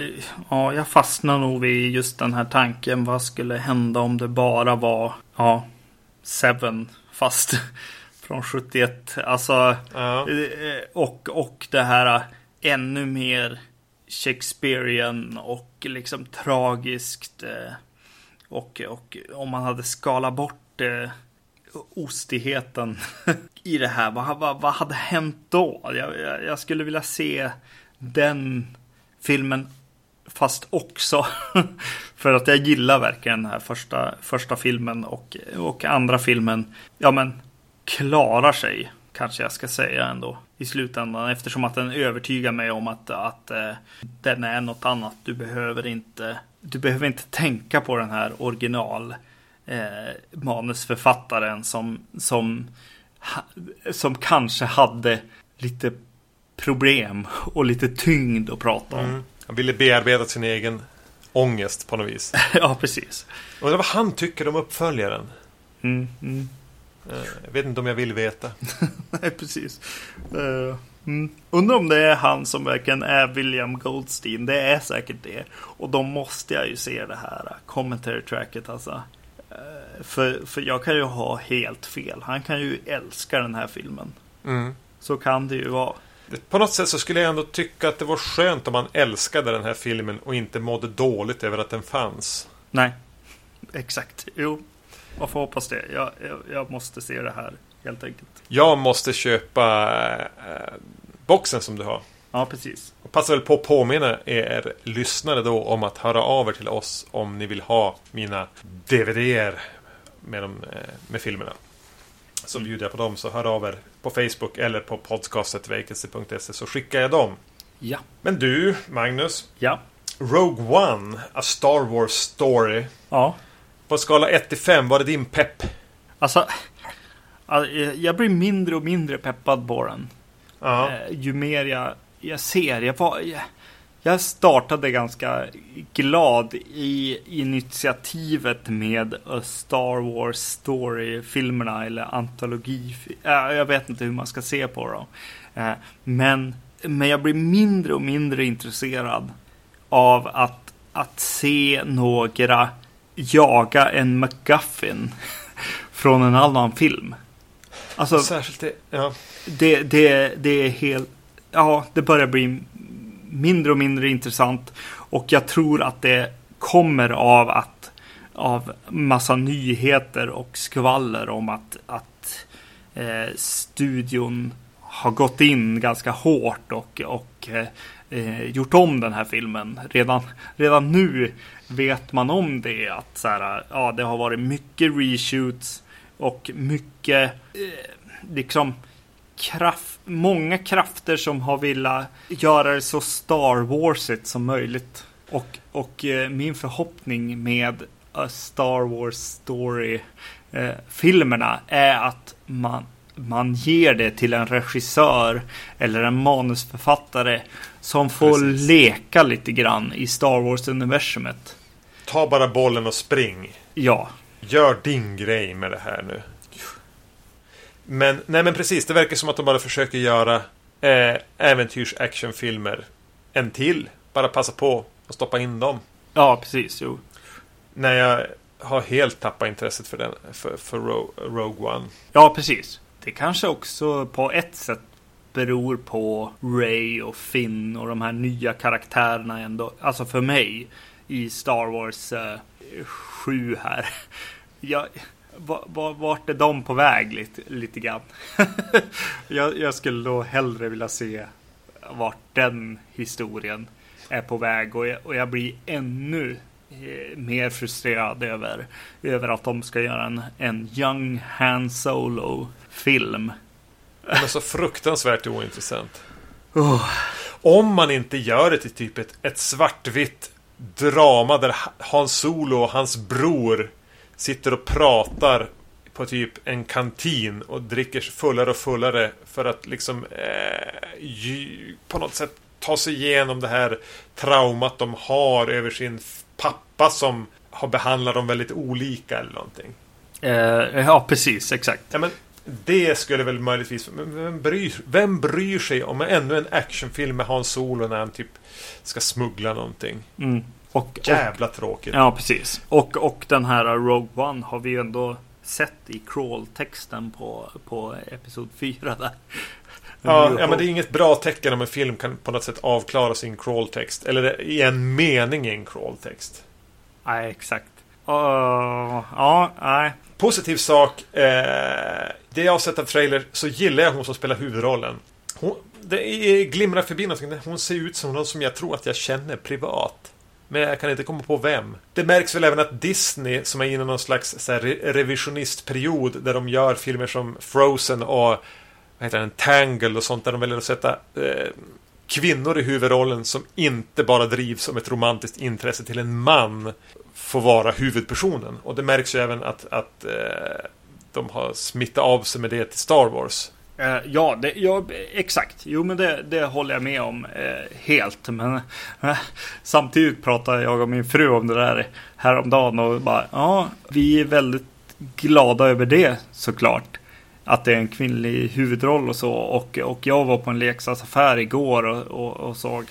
ja, jag fastnar nog vid just den här tanken. Vad skulle hända om det bara var, ja, Seven fast från 71. Alltså, Ja. eh, och, och det här ännu mer Shakespearean och liksom tragiskt. eh, och, och om man hade skalat bort eh, ostigheten i det här. Vad, vad, vad hade hänt då? Jag, jag, jag skulle vilja se den filmen fast också för att jag gillar verkligen den här första, första filmen och, och andra filmen. Ja, men klarar sig kanske jag ska säga ändå i slutändan eftersom att den övertygar mig om att, att eh, den är något annat. Du behöver inte, du behöver inte tänka på den här original eh, manusförfattaren som, som, ha, som kanske hade lite problem och lite tyngd att prata om. Mm. Han ville bearbeta sin egen ångest på något vis. ja, precis. Undrar vad han tycker om uppföljaren. Mm, mm. Eh, Jag vet inte om jag vill veta. Nej, precis. Uh, mm. Undrar om det är han som verkligen är William Goldstein. Det är säkert det. Och då måste jag ju se det här commentary tracket alltså. Eh, för, för jag kan ju ha helt fel. Han kan ju älska den här filmen. Mm. Så kan det ju vara. På något sätt så skulle jag ändå tycka att det var skönt om man älskade den här filmen och inte mådde dåligt över att den fanns. Nej, exakt. Jo, man får hoppas det. Jag, jag, jag måste se det här helt enkelt. Jag måste köpa eh, boxen som du har. Ja, precis. Och passa väl på att påminna er lyssnare då om att höra av er till oss om ni vill ha mina DVD-er med, de, eh, med filmerna. Så bjuder jag på dem, så hör av er på Facebook eller på podcastetvacancy.se så skickar jag dem. Ja. Men du, Magnus. Ja. Rogue One, A Star Wars Story. Ja. På skala 1 till 5, var det din pepp? Alltså, alltså, jag blir mindre och mindre peppad på den. Ja. Eh, Ju mer jag, jag ser. Jag, var, jag, jag startade ganska glad i initiativet med Star Wars Story-filmerna eller antologi. eh, Jag vet inte hur man ska se på dem. Eh, Men, men jag blir mindre och mindre intresserad av att, att se några jaga en McGuffin från en annan film. Alltså, Särskilt det, ja det, det, det är helt... Ja, det börjar bli mindre och mindre intressant. Och jag tror att det kommer av att av massa nyheter och skvaller om att, att eh, studion har gått in ganska hårt och, och eh, eh gjort om den här filmen. Redan, redan nu vet man om det. Att så här, ja, det har varit mycket reshoots och mycket eh, liksom kraft, många krafter som har velat göra det så Star Warsigt som möjligt. Och, och eh, min förhoppning med A Star Wars Story eh, filmerna är att man, man ger det till en regissör eller en manusförfattare som får Precis. leka lite grann i Star Wars-universumet. Ta bara bollen och spring. Ja, Gör din grej med det här nu. Men, nej men precis, det verkar som att de bara försöker göra eh, äventyrs-actionfilmer. En till. Bara passa på och stoppa in dem. ja precis. Jo. När jag har helt tappat intresset för, den, för, för Ro- Rogue One. Ja, precis. Det kanske också på ett sätt beror på Ray och Finn och de här nya karaktärerna ändå. Alltså för mig i Star Wars eh, 7 här. Jag, vart är de på väg lite, lite grann? jag, jag skulle då hellre vilja se vart den historien är på väg och jag, och jag blir ännu eh, mer frustrerad över, över att de ska göra en, en Young Han Solo film. Den är så fruktansvärt ointressant. Oh, Om man inte gör det till typ ett, ett svartvitt drama där Ha- Han Solo och hans bror sitter och pratar på typ en kantin och dricker sig fullare och fullare för att liksom eh, på något sätt ta sig igenom det här traumat de har över sin pappa som har behandlat dem väldigt olika eller någonting. eh, ja, precis, exakt. Ja, men det skulle väl möjligtvis... Vem bryr, vem bryr sig om ännu en actionfilm med Hans Solo när han typ ska smuggla någonting? Mm. Och, Jävla tråkigt. ja, precis. Och, och den här Rogue One har vi ju ändå sett i crawl-texten på, på Episod 4 där. Ja, ja, men det är inget bra tecken om en film kan på något sätt avklaras i en crawltext. Eller i en mening i en crawltext. Nej, exakt. Uh, ja, nej. Positiv sak. Eh, det jag har sett av trailer så gillar jag hon som spelar huvudrollen. Hon, det är- glimrar förbi någonting. Hon ser ut som någon som jag tror att jag känner privat. Men jag kan inte komma på vem. Det märks väl även att Disney, som är inne i någon slags så här, revisionistperiod, där de gör filmer som Frozen och vad heter den, Tangle och sånt, där de väljer att sätta eh, kvinnor i huvudrollen som inte bara drivs som ett romantiskt intresse till en man får vara huvudpersonen. Och det märks ju även att, att eh, de har smittat av sig med det till Star Wars. Eh, ja, det, ja, exakt. Jo, men det, det håller jag med om eh, helt. Men eh, samtidigt pratade jag och min fru om det där häromdagen och bara ja, vi är väldigt glada över det såklart. Att det är en kvinnlig huvudroll och så. Och, och jag var på en leksaksaffär igår och, och, och såg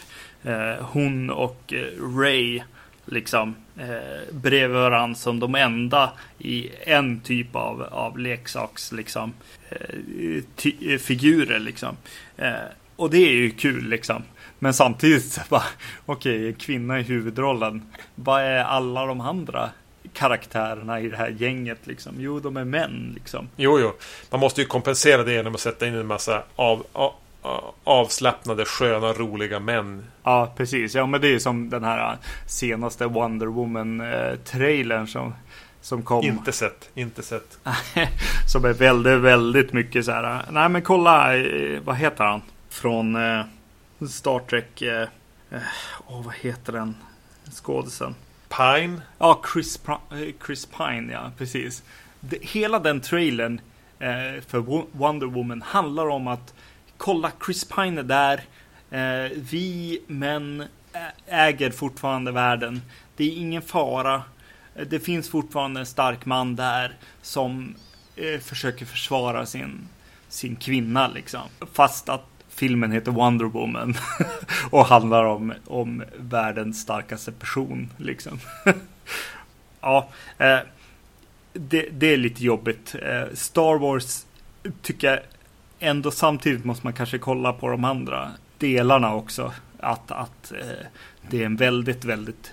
eh, hon och eh, Ray liksom eh, bredvid varandra som de enda i en typ av, av leksaks liksom eh, ty- eh, figurer liksom. Eh, och det är ju kul liksom. Men samtidigt okej, okay, kvinna i huvudrollen. Vad är alla de andra karaktärerna i det här gänget liksom? Jo, de är män liksom. Jo, jo. Man måste ju kompensera det genom att sätta in en massa av, av, avslappnade, sköna, roliga män. Ja, precis. Ja, men det är ju som den här senaste Wonder Woman-trailern som, som kom. Inte sett, inte sett. som är väldigt, väldigt mycket så här. Nej, men kolla, vad heter han? Från eh, Star Trek. Eh, oh, vad heter den skådisen? Pine? Ja, Chris, Chris Pine, ja, precis. Det, hela den trailern eh, för Wonder Woman handlar om att kolla, Chris Pine är där. Eh, vi män äger fortfarande världen. Det är ingen fara. Eh, det finns fortfarande en stark man där som eh, försöker försvara sin, sin kvinna liksom. Fast att filmen heter Wonder Woman och handlar om, om världens starkaste person liksom. ja, eh, det, det, är lite jobbigt. Eh, Star Wars tycker jag ändå samtidigt måste man kanske kolla på de andra delarna också. Att, att eh, det är en väldigt, väldigt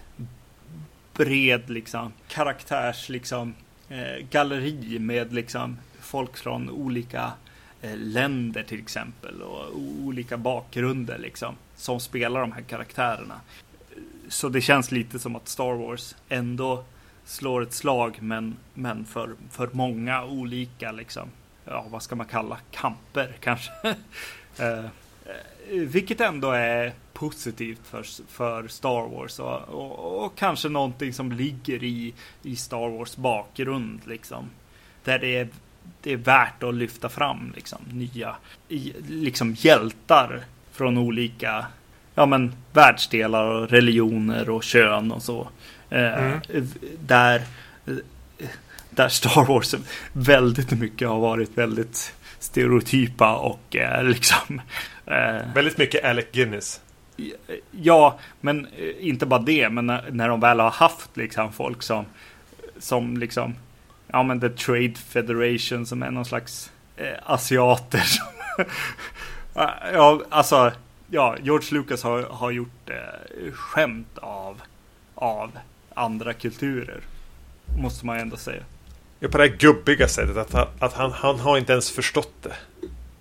bred liksom karaktärs liksom eh, galleri med liksom folk från olika eh, länder till exempel och olika bakgrunder liksom som spelar de här karaktärerna. Så det känns lite som att Star Wars ändå slår ett slag men, men för, för många olika liksom ja, vad ska man kalla kamper kanske. eh, vilket ändå är positivt för, för Star Wars och, och, och, kanske någonting som ligger i, i Star Wars bakgrund liksom. Där det är, det är värt att lyfta fram liksom nya liksom hjältar från olika ja, men, världsdelar och religioner och kön och så. Eh, mm. Där där Star Wars väldigt mycket har varit väldigt stereotypa och eh, liksom... Eh, väldigt mycket Alec Guinness. Ja, men eh, inte bara det, men när, när de väl har haft liksom folk som, som liksom, ja men The Trade Federation som är någon slags eh, asiater. ja, alltså, ja, George Lucas har, har gjort eh, skämt av, av andra kulturer. Måste man ju ändå säga. Ja, på det här gubbiga sättet. Att, han, att han, han har inte ens förstått det.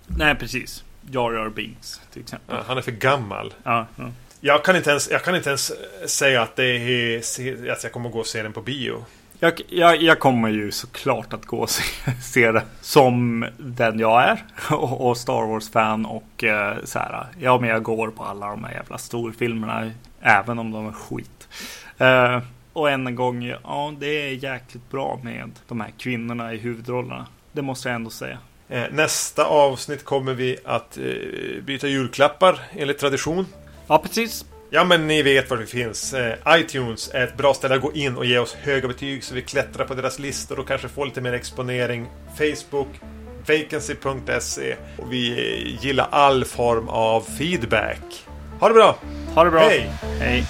Nej, precis. Jar Jar Binks till exempel. Ja, han är för gammal. Ja, ja. Jag, kan inte ens, jag kan inte ens säga att, det är, att jag kommer gå och se den på bio. Jag, jag, jag kommer ju såklart att gå och se, se det som den jag är. Och, och Star Wars-fan och eh, så här. Ja, men jag går på alla de här jävla storfilmerna. Även om de är skit. Eh, och än en gång, ja det är jäkligt bra med de här kvinnorna i huvudrollerna. Det måste jag ändå säga. Eh, nästa avsnitt kommer vi att eh, byta julklappar enligt tradition. Ja, precis. Ja, men ni vet var vi finns. Eh, iTunes är ett bra ställe att gå in och ge oss höga betyg så vi klättrar på deras listor och kanske får lite mer exponering. Facebook, vacancy.se och vi gillar all form av feedback. Ha det bra! Ha det bra! Hej! Hej!